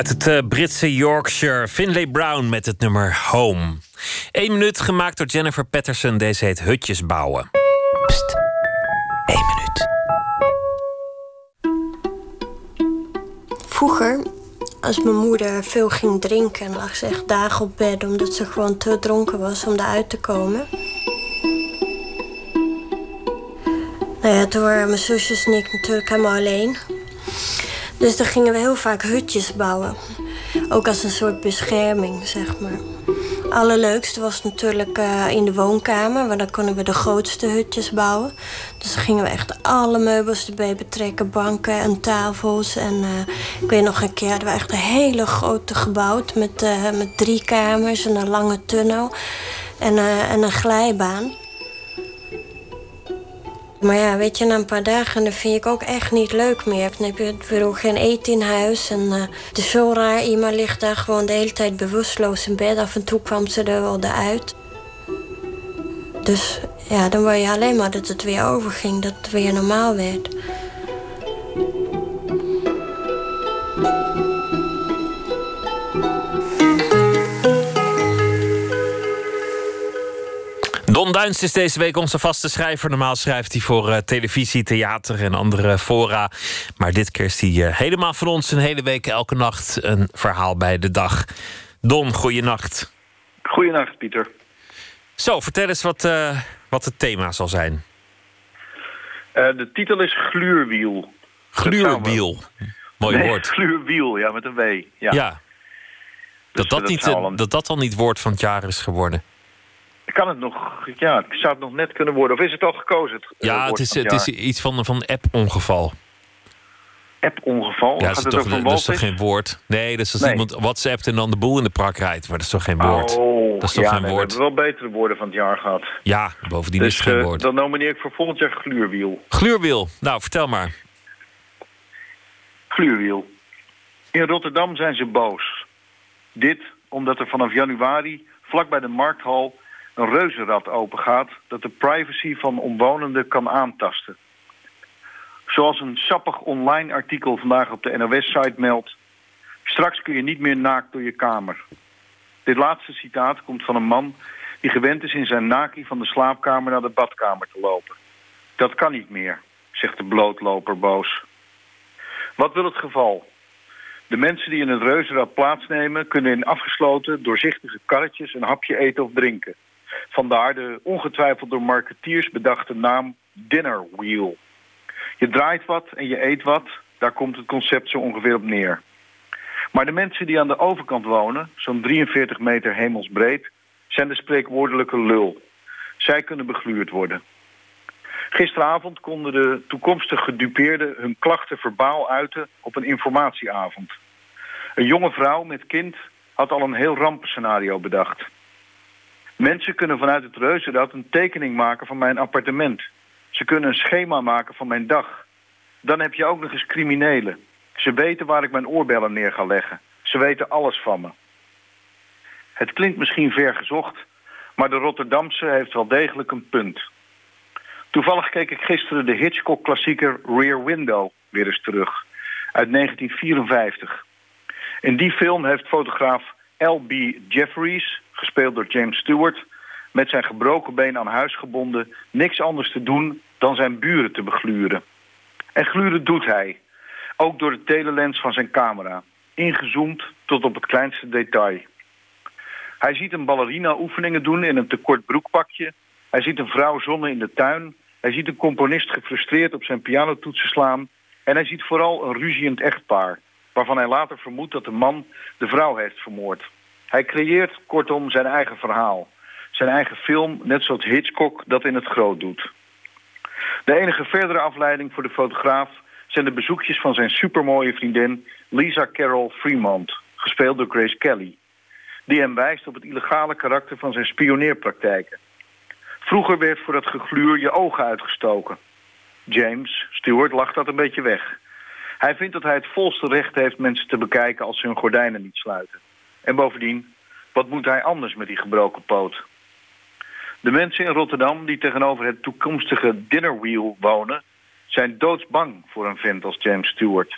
Uit het eh, Britse Yorkshire, Finlay Brown met het nummer Home. Eén minuut gemaakt door Jennifer Patterson. Deze heet Hutjes bouwen. Pst, één minuut. Vroeger, als mijn moeder veel ging drinken, lag ze echt dagen op bed omdat ze gewoon te dronken was om eruit te komen. Nou ja, toen waren mijn zusjes en ik natuurlijk helemaal alleen. Dus dan gingen we heel vaak hutjes bouwen. Ook als een soort bescherming, zeg maar. Allerleukste was natuurlijk eh, in de woonkamer, want dan konden we de grootste hutjes bouwen. Dus dan gingen we echt alle meubels erbij betrekken, banken en tafels. En eh, ik weet nog een keer hadden we echt een hele grote gebouwd met, eh, met drie kamers en een lange tunnel en, en een glijbaan. Maar ja, weet je, na een paar dagen dan vind ik ook echt niet leuk meer. Dan heb je weer geen eten in huis. En uh, het is zo raar, iemand ligt daar gewoon de hele tijd bewusteloos in bed. Af en toe kwam ze er wel uit. Dus ja, dan word je alleen maar dat het weer overging, dat het weer normaal werd. Don Duins is deze week onze vaste schrijver. Normaal schrijft hij voor uh, televisie, theater en andere fora. Maar dit keer is hij uh, helemaal van ons een hele week, elke nacht een verhaal bij de dag. Don, goeienacht. Goeienacht, Pieter. Zo, vertel eens wat, uh, wat het thema zal zijn. Eh, de titel is Gluurwiel. Gluurwiel. Mooi Nee, woord. Gluurwiel, ja, met een W. Ja. Ja. Dat, Dus, dat, dat niet, eh, dat dat al niet woord van het jaar is geworden. Kan het nog, ja, zou het nog net kunnen worden? Of is het al gekozen? Het, eh, Ja, het is, het is iets van, van app-ongeval. App-ongeval? Ja, dat is, het toch, dat is toch geen woord? Nee, dat is als Nee. iemand WhatsAppt en dan de boel in de prak rijdt. Maar dat is toch geen woord? Oh, dat is toch ja, geen nee, woord? We hebben wel betere woorden van het jaar gehad. Ja, bovendien is Dus het geen eh, woord. dan nomineer ik voor volgend jaar Gluurwiel. Gluurwiel. Nou, vertel maar. Gluurwiel. In Rotterdam zijn ze boos. Dit omdat er vanaf januari vlak bij de markthal een reuzenrad opengaat dat de privacy van omwonenden kan aantasten. Zoals een sappig online artikel vandaag op de NOS-site meldt. Straks kun je niet meer naakt door je kamer. Dit laatste citaat komt van een man die gewend is in zijn naki van de slaapkamer naar de badkamer te lopen. Dat kan niet meer, zegt de blootloper boos. Wat wil het geval? De mensen die in het reuzenrad plaatsnemen... kunnen in afgesloten, doorzichtige karretjes een hapje eten of drinken. Vandaar de ongetwijfeld door marketeers bedachte naam Dinner Wheel. Je draait wat en je eet wat, daar komt het concept zo ongeveer op neer. Maar de mensen die aan de overkant wonen, zo'n 43 meter hemelsbreed... zijn de spreekwoordelijke lul. Zij kunnen begluurd worden. Gisteravond konden de toekomstig gedupeerden hun klachten verbaal uiten op een informatieavond. Een jonge vrouw met kind had al een heel rampenscenario bedacht. Mensen kunnen vanuit het reuzenrad een tekening maken van mijn appartement. Ze kunnen een schema maken van mijn dag. Dan heb je ook nog eens criminelen. Ze weten waar ik mijn oorbellen neer ga leggen. Ze weten alles van me. Het klinkt misschien ver gezocht, maar de Rotterdamse heeft wel degelijk een punt. Toevallig keek ik gisteren de Hitchcock-klassieker Rear Window weer eens terug. Uit 1954. In die film heeft fotograaf L.B. Jeffries, gespeeld door James Stewart... met zijn gebroken been aan huis gebonden... niks anders te doen dan zijn buren te begluren. En gluren doet hij. Ook door de telelens van zijn camera. Ingezoomd tot op het kleinste detail. Hij ziet een ballerina oefeningen doen in een tekort broekpakje. Hij ziet een vrouw zonnen in de tuin. Hij ziet een componist gefrustreerd op zijn pianotoetsen slaan. En hij ziet vooral een ruziend echtpaar... waarvan hij later vermoedt dat de man de vrouw heeft vermoord. Hij creëert kortom zijn eigen verhaal. Zijn eigen film, net zoals Hitchcock dat in het groot doet. De enige verdere afleiding voor de fotograaf... zijn de bezoekjes van zijn supermooie vriendin Lisa Carol Fremont... gespeeld door Grace Kelly... die hem wijst op het illegale karakter van zijn spioneerpraktijken. Vroeger werd voor dat gegluur je ogen uitgestoken. James Stewart lacht dat een beetje weg. Hij vindt dat hij het volste recht heeft mensen te bekijken als ze hun gordijnen niet sluiten. En bovendien, wat moet hij anders met die gebroken poot? De mensen in Rotterdam die tegenover het toekomstige dinnerwheel wonen... zijn doodsbang voor een vent als James Stewart.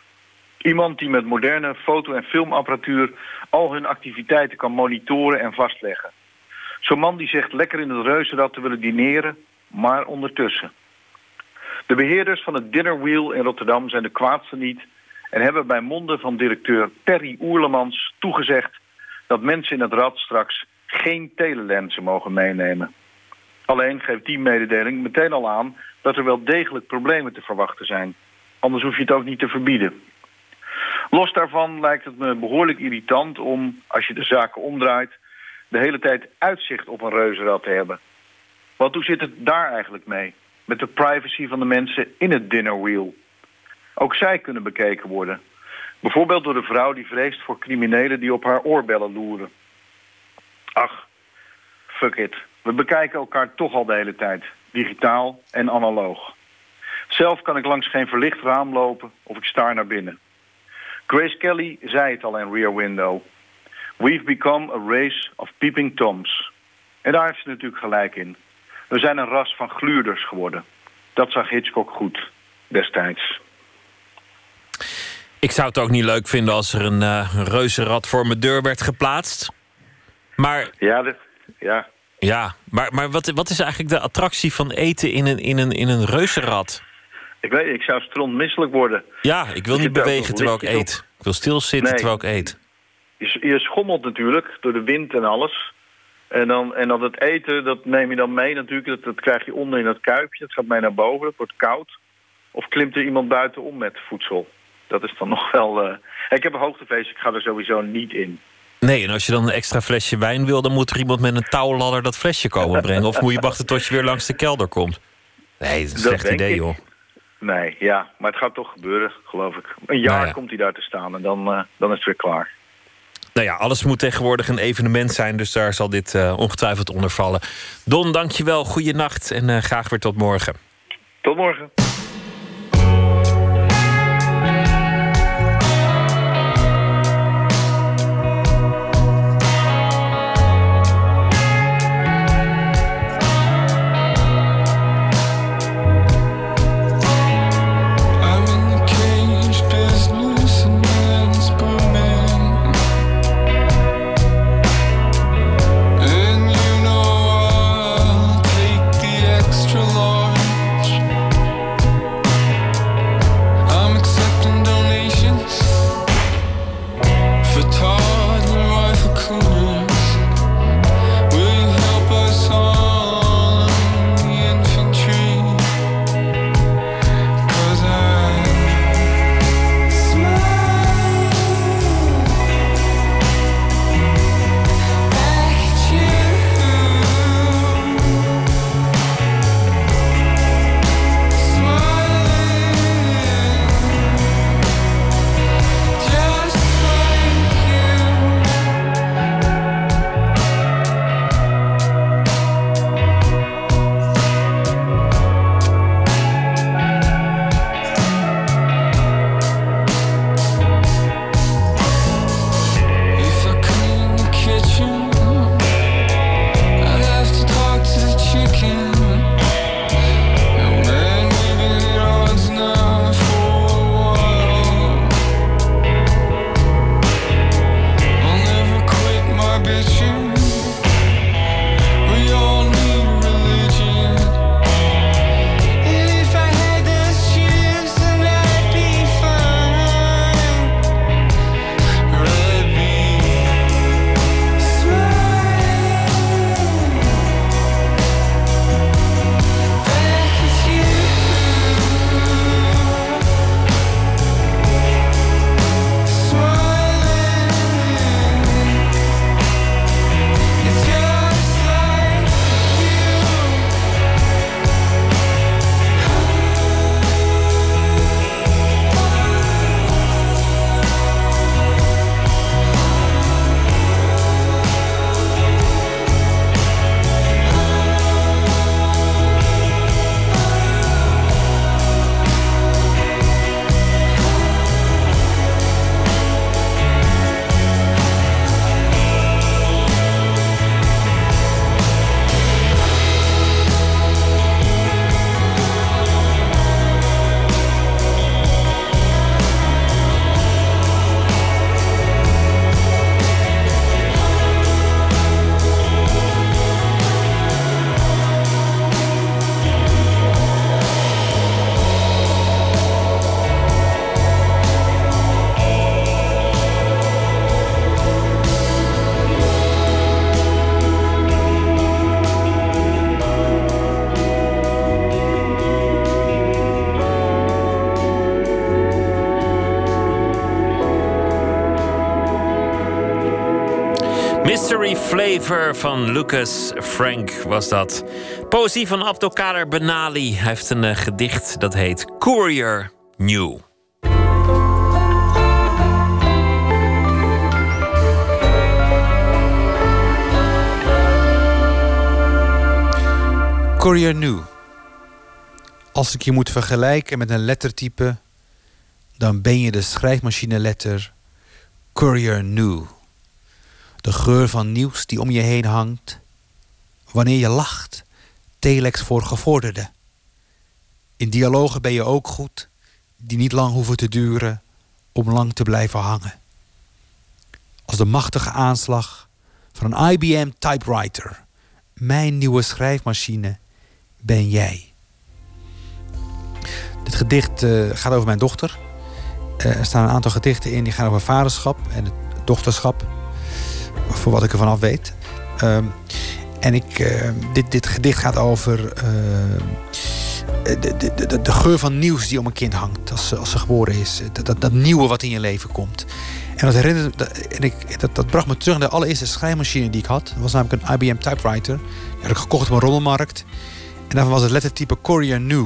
Iemand die met moderne foto- en filmapparatuur... al hun activiteiten kan monitoren en vastleggen. Zo'n man die zegt lekker in het reuzenrad te willen dineren, maar ondertussen. De beheerders van het Dinnerwheel in Rotterdam zijn de kwaadste niet... en hebben bij monden van directeur Perry Oerlemans toegezegd... dat mensen in het rad straks geen telelensen mogen meenemen. Alleen geeft die mededeling meteen al aan dat er wel degelijk problemen te verwachten zijn. Anders hoef je het ook niet te verbieden. Los daarvan lijkt het me behoorlijk irritant om, als je de zaken omdraait... de hele tijd uitzicht op een reuzenrad te hebben. Want hoe zit het daar eigenlijk mee? Met de privacy van de mensen in het dinnerwheel. Ook zij kunnen bekeken worden. Bijvoorbeeld door de vrouw die vreest voor criminelen die op haar oorbellen loeren. Ach, fuck it. We bekijken elkaar toch al de hele tijd. Digitaal en analoog. Zelf kan ik langs geen verlicht raam lopen of ik staar naar binnen. Grace Kelly zei het al in Rear Window. We've become a race of peeping toms. En daar heeft ze natuurlijk gelijk in. We zijn een ras van gluurders geworden. Dat zag Hitchcock goed destijds. Ik zou het ook niet leuk vinden als er een uh, reuzenrad voor mijn deur werd geplaatst. Maar. Ja, ja. Ja, maar, maar wat, wat is eigenlijk de attractie van eten in een, in een, in een reuzenrad? Ik weet ik zou strontmisselijk worden. Ja, ik wil niet bewegen terwijl ik eet. Ik wil stilzitten nee. terwijl ik eet. Je, je schommelt natuurlijk door de wind en alles. En dan, en dan het eten, dat neem je dan mee natuurlijk. Dat, dat krijg je onder in dat kuipje. Dat gaat mee naar boven, dat wordt koud. Of klimt er iemand buitenom met voedsel? Dat is dan nog wel... eh, Ik heb een hoogtevrees, ik ga er sowieso niet in. Nee, en als je dan een extra flesje wijn wil, dan moet er iemand met een touwladder dat flesje komen brengen. Of moet je wachten tot je weer langs de kelder komt? Nee, dat is een Dat slecht idee, ik. joh. Nee, ja, maar het gaat toch gebeuren, geloof ik. Een jaar Nou ja. komt hij daar te staan en dan, eh, dan is het weer klaar. Nou ja, alles moet tegenwoordig een evenement zijn, dus daar zal dit eh, ongetwijfeld onder vallen. Don, dankjewel, goeie nacht en graag weer tot morgen. Tot morgen. Flavor van Lucas Frank was dat. Poëzie van Abdelkader Benali. Hij heeft een eh, gedicht dat heet Courier New. Courier New. Als ik je moet vergelijken met een lettertype, dan ben je de schrijfmachineletter Courier New. De geur van nieuws die om je heen hangt. Wanneer je lacht, telex voor gevorderden. In dialogen ben je ook goed, die niet lang hoeven te duren om lang te blijven hangen. Als de machtige aanslag van een IBM typewriter, mijn nieuwe schrijfmachine, ben jij. Dit gedicht eh, gaat over mijn dochter. Eh, er staan een aantal gedichten in die gaan over vaderschap en het dochterschap. Voor wat ik ervan af weet. Ehm, en ik, eh, dit, dit gedicht gaat over eh, de, de, de, de, geur van nieuws die om een kind hangt als, ze, als ze geboren is. Dat, dat, dat, nieuwe wat in je leven komt. En dat dat, en ik, dat, dat bracht me terug naar de allereerste schrijfmachine die ik had. Dat was namelijk een IBM typewriter. Die had ik gekocht op een rommelmarkt. En daarvan was het lettertype Courier New.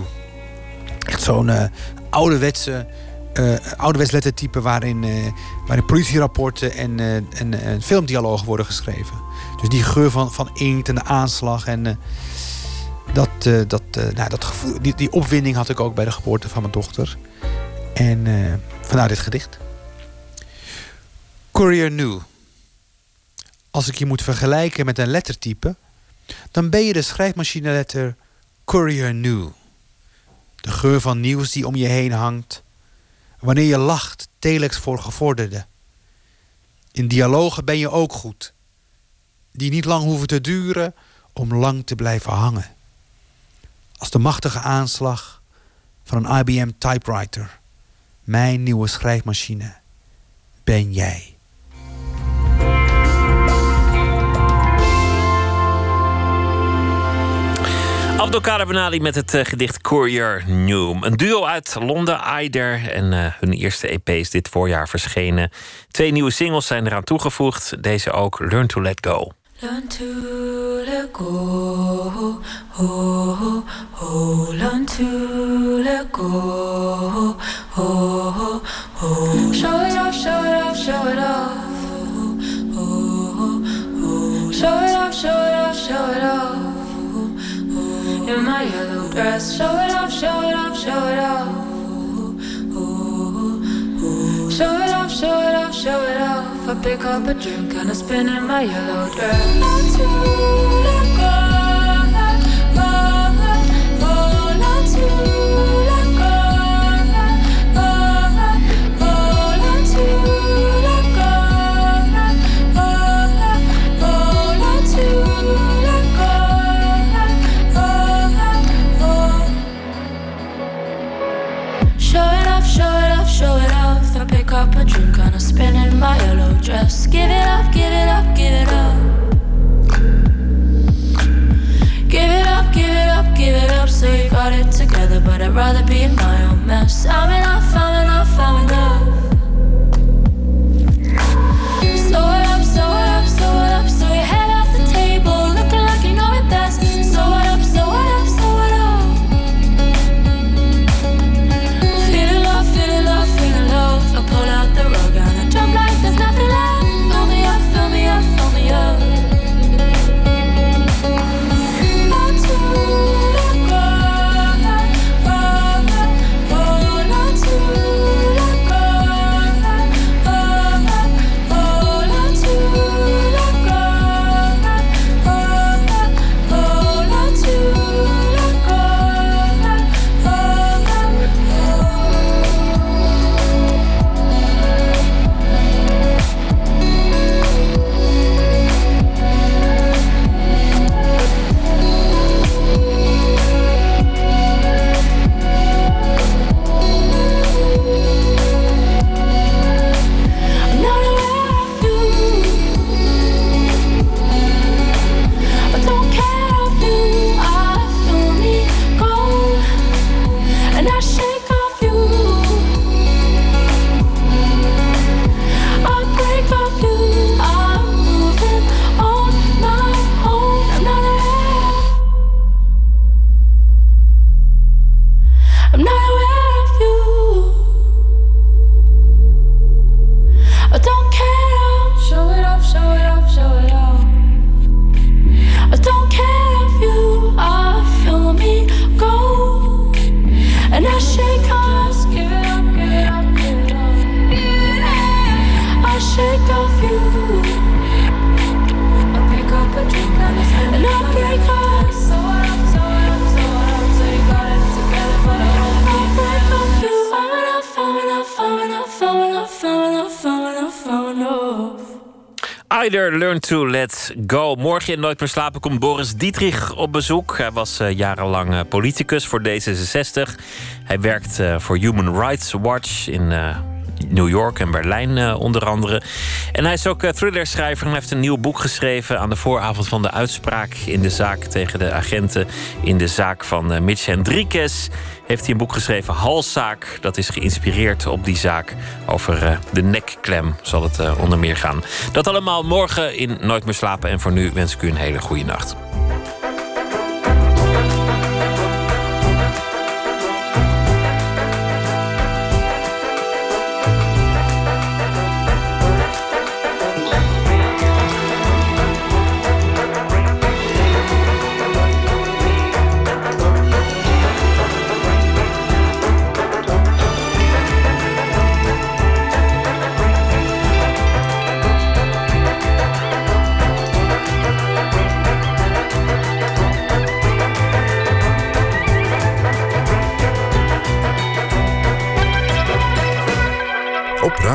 Echt zo'n uh, ouderwetse, uh, ouderwets lettertype waarin, waarin politierapporten en, en, en filmdialogen worden geschreven. Dus die geur van, van inkt en de aanslag en dat, dat, nou, dat gevoel, die, die opwinding had ik ook bij de geboorte van mijn dochter. En vandaar dit gedicht. Courier New. Als ik je moet vergelijken met een lettertype, dan ben je de schrijfmachineletter Courier New. De geur van nieuws die om je heen hangt. Wanneer je lacht, telex voor gevorderde. In dialogen ben je ook goed. Die niet lang hoeven te duren om lang te blijven hangen als de machtige aanslag van een IBM typewriter. Mijn nieuwe schrijfmachine ben jij. Abdelkader met het uh, gedicht Courier New. Een duo uit Londen, Aider. En uh, hun eerste EP is dit voorjaar verschenen. Twee nieuwe singles zijn eraan toegevoegd. Deze ook, Learn to Let Go. Learn to let go, oh, to let go, oh, oh, oh, oh, in my yellow dress, show it off, show it off, show it off, show it off, show it off, show it off. I pick up a drink and I spin in my yellow dress. Not to let go, dress. Give it up, give it up, give it up. Give it up, give it up, give it up. So you got it together, but I'd rather be in my own mess. I'm enough, I'm enough, Learn to Let Go. Morgen in Nooit meer slapen komt Boris Dietrich op bezoek. Hij was eh, jarenlang eh, politicus voor D66. Hij werkt eh, voor Human Rights Watch in New York en Berlijn uh, onder andere. En hij is ook uh, thrillerschrijver en heeft een nieuw boek geschreven aan de vooravond van de uitspraak in de zaak tegen de agenten in de zaak van uh, Mitch Hendrikes. Heeft hij een boek geschreven, Halszaak. Dat is geïnspireerd op die zaak over de nekklem, zal het onder meer gaan. Dat allemaal morgen in Nooit meer slapen. En voor nu wens ik u een hele goede nacht.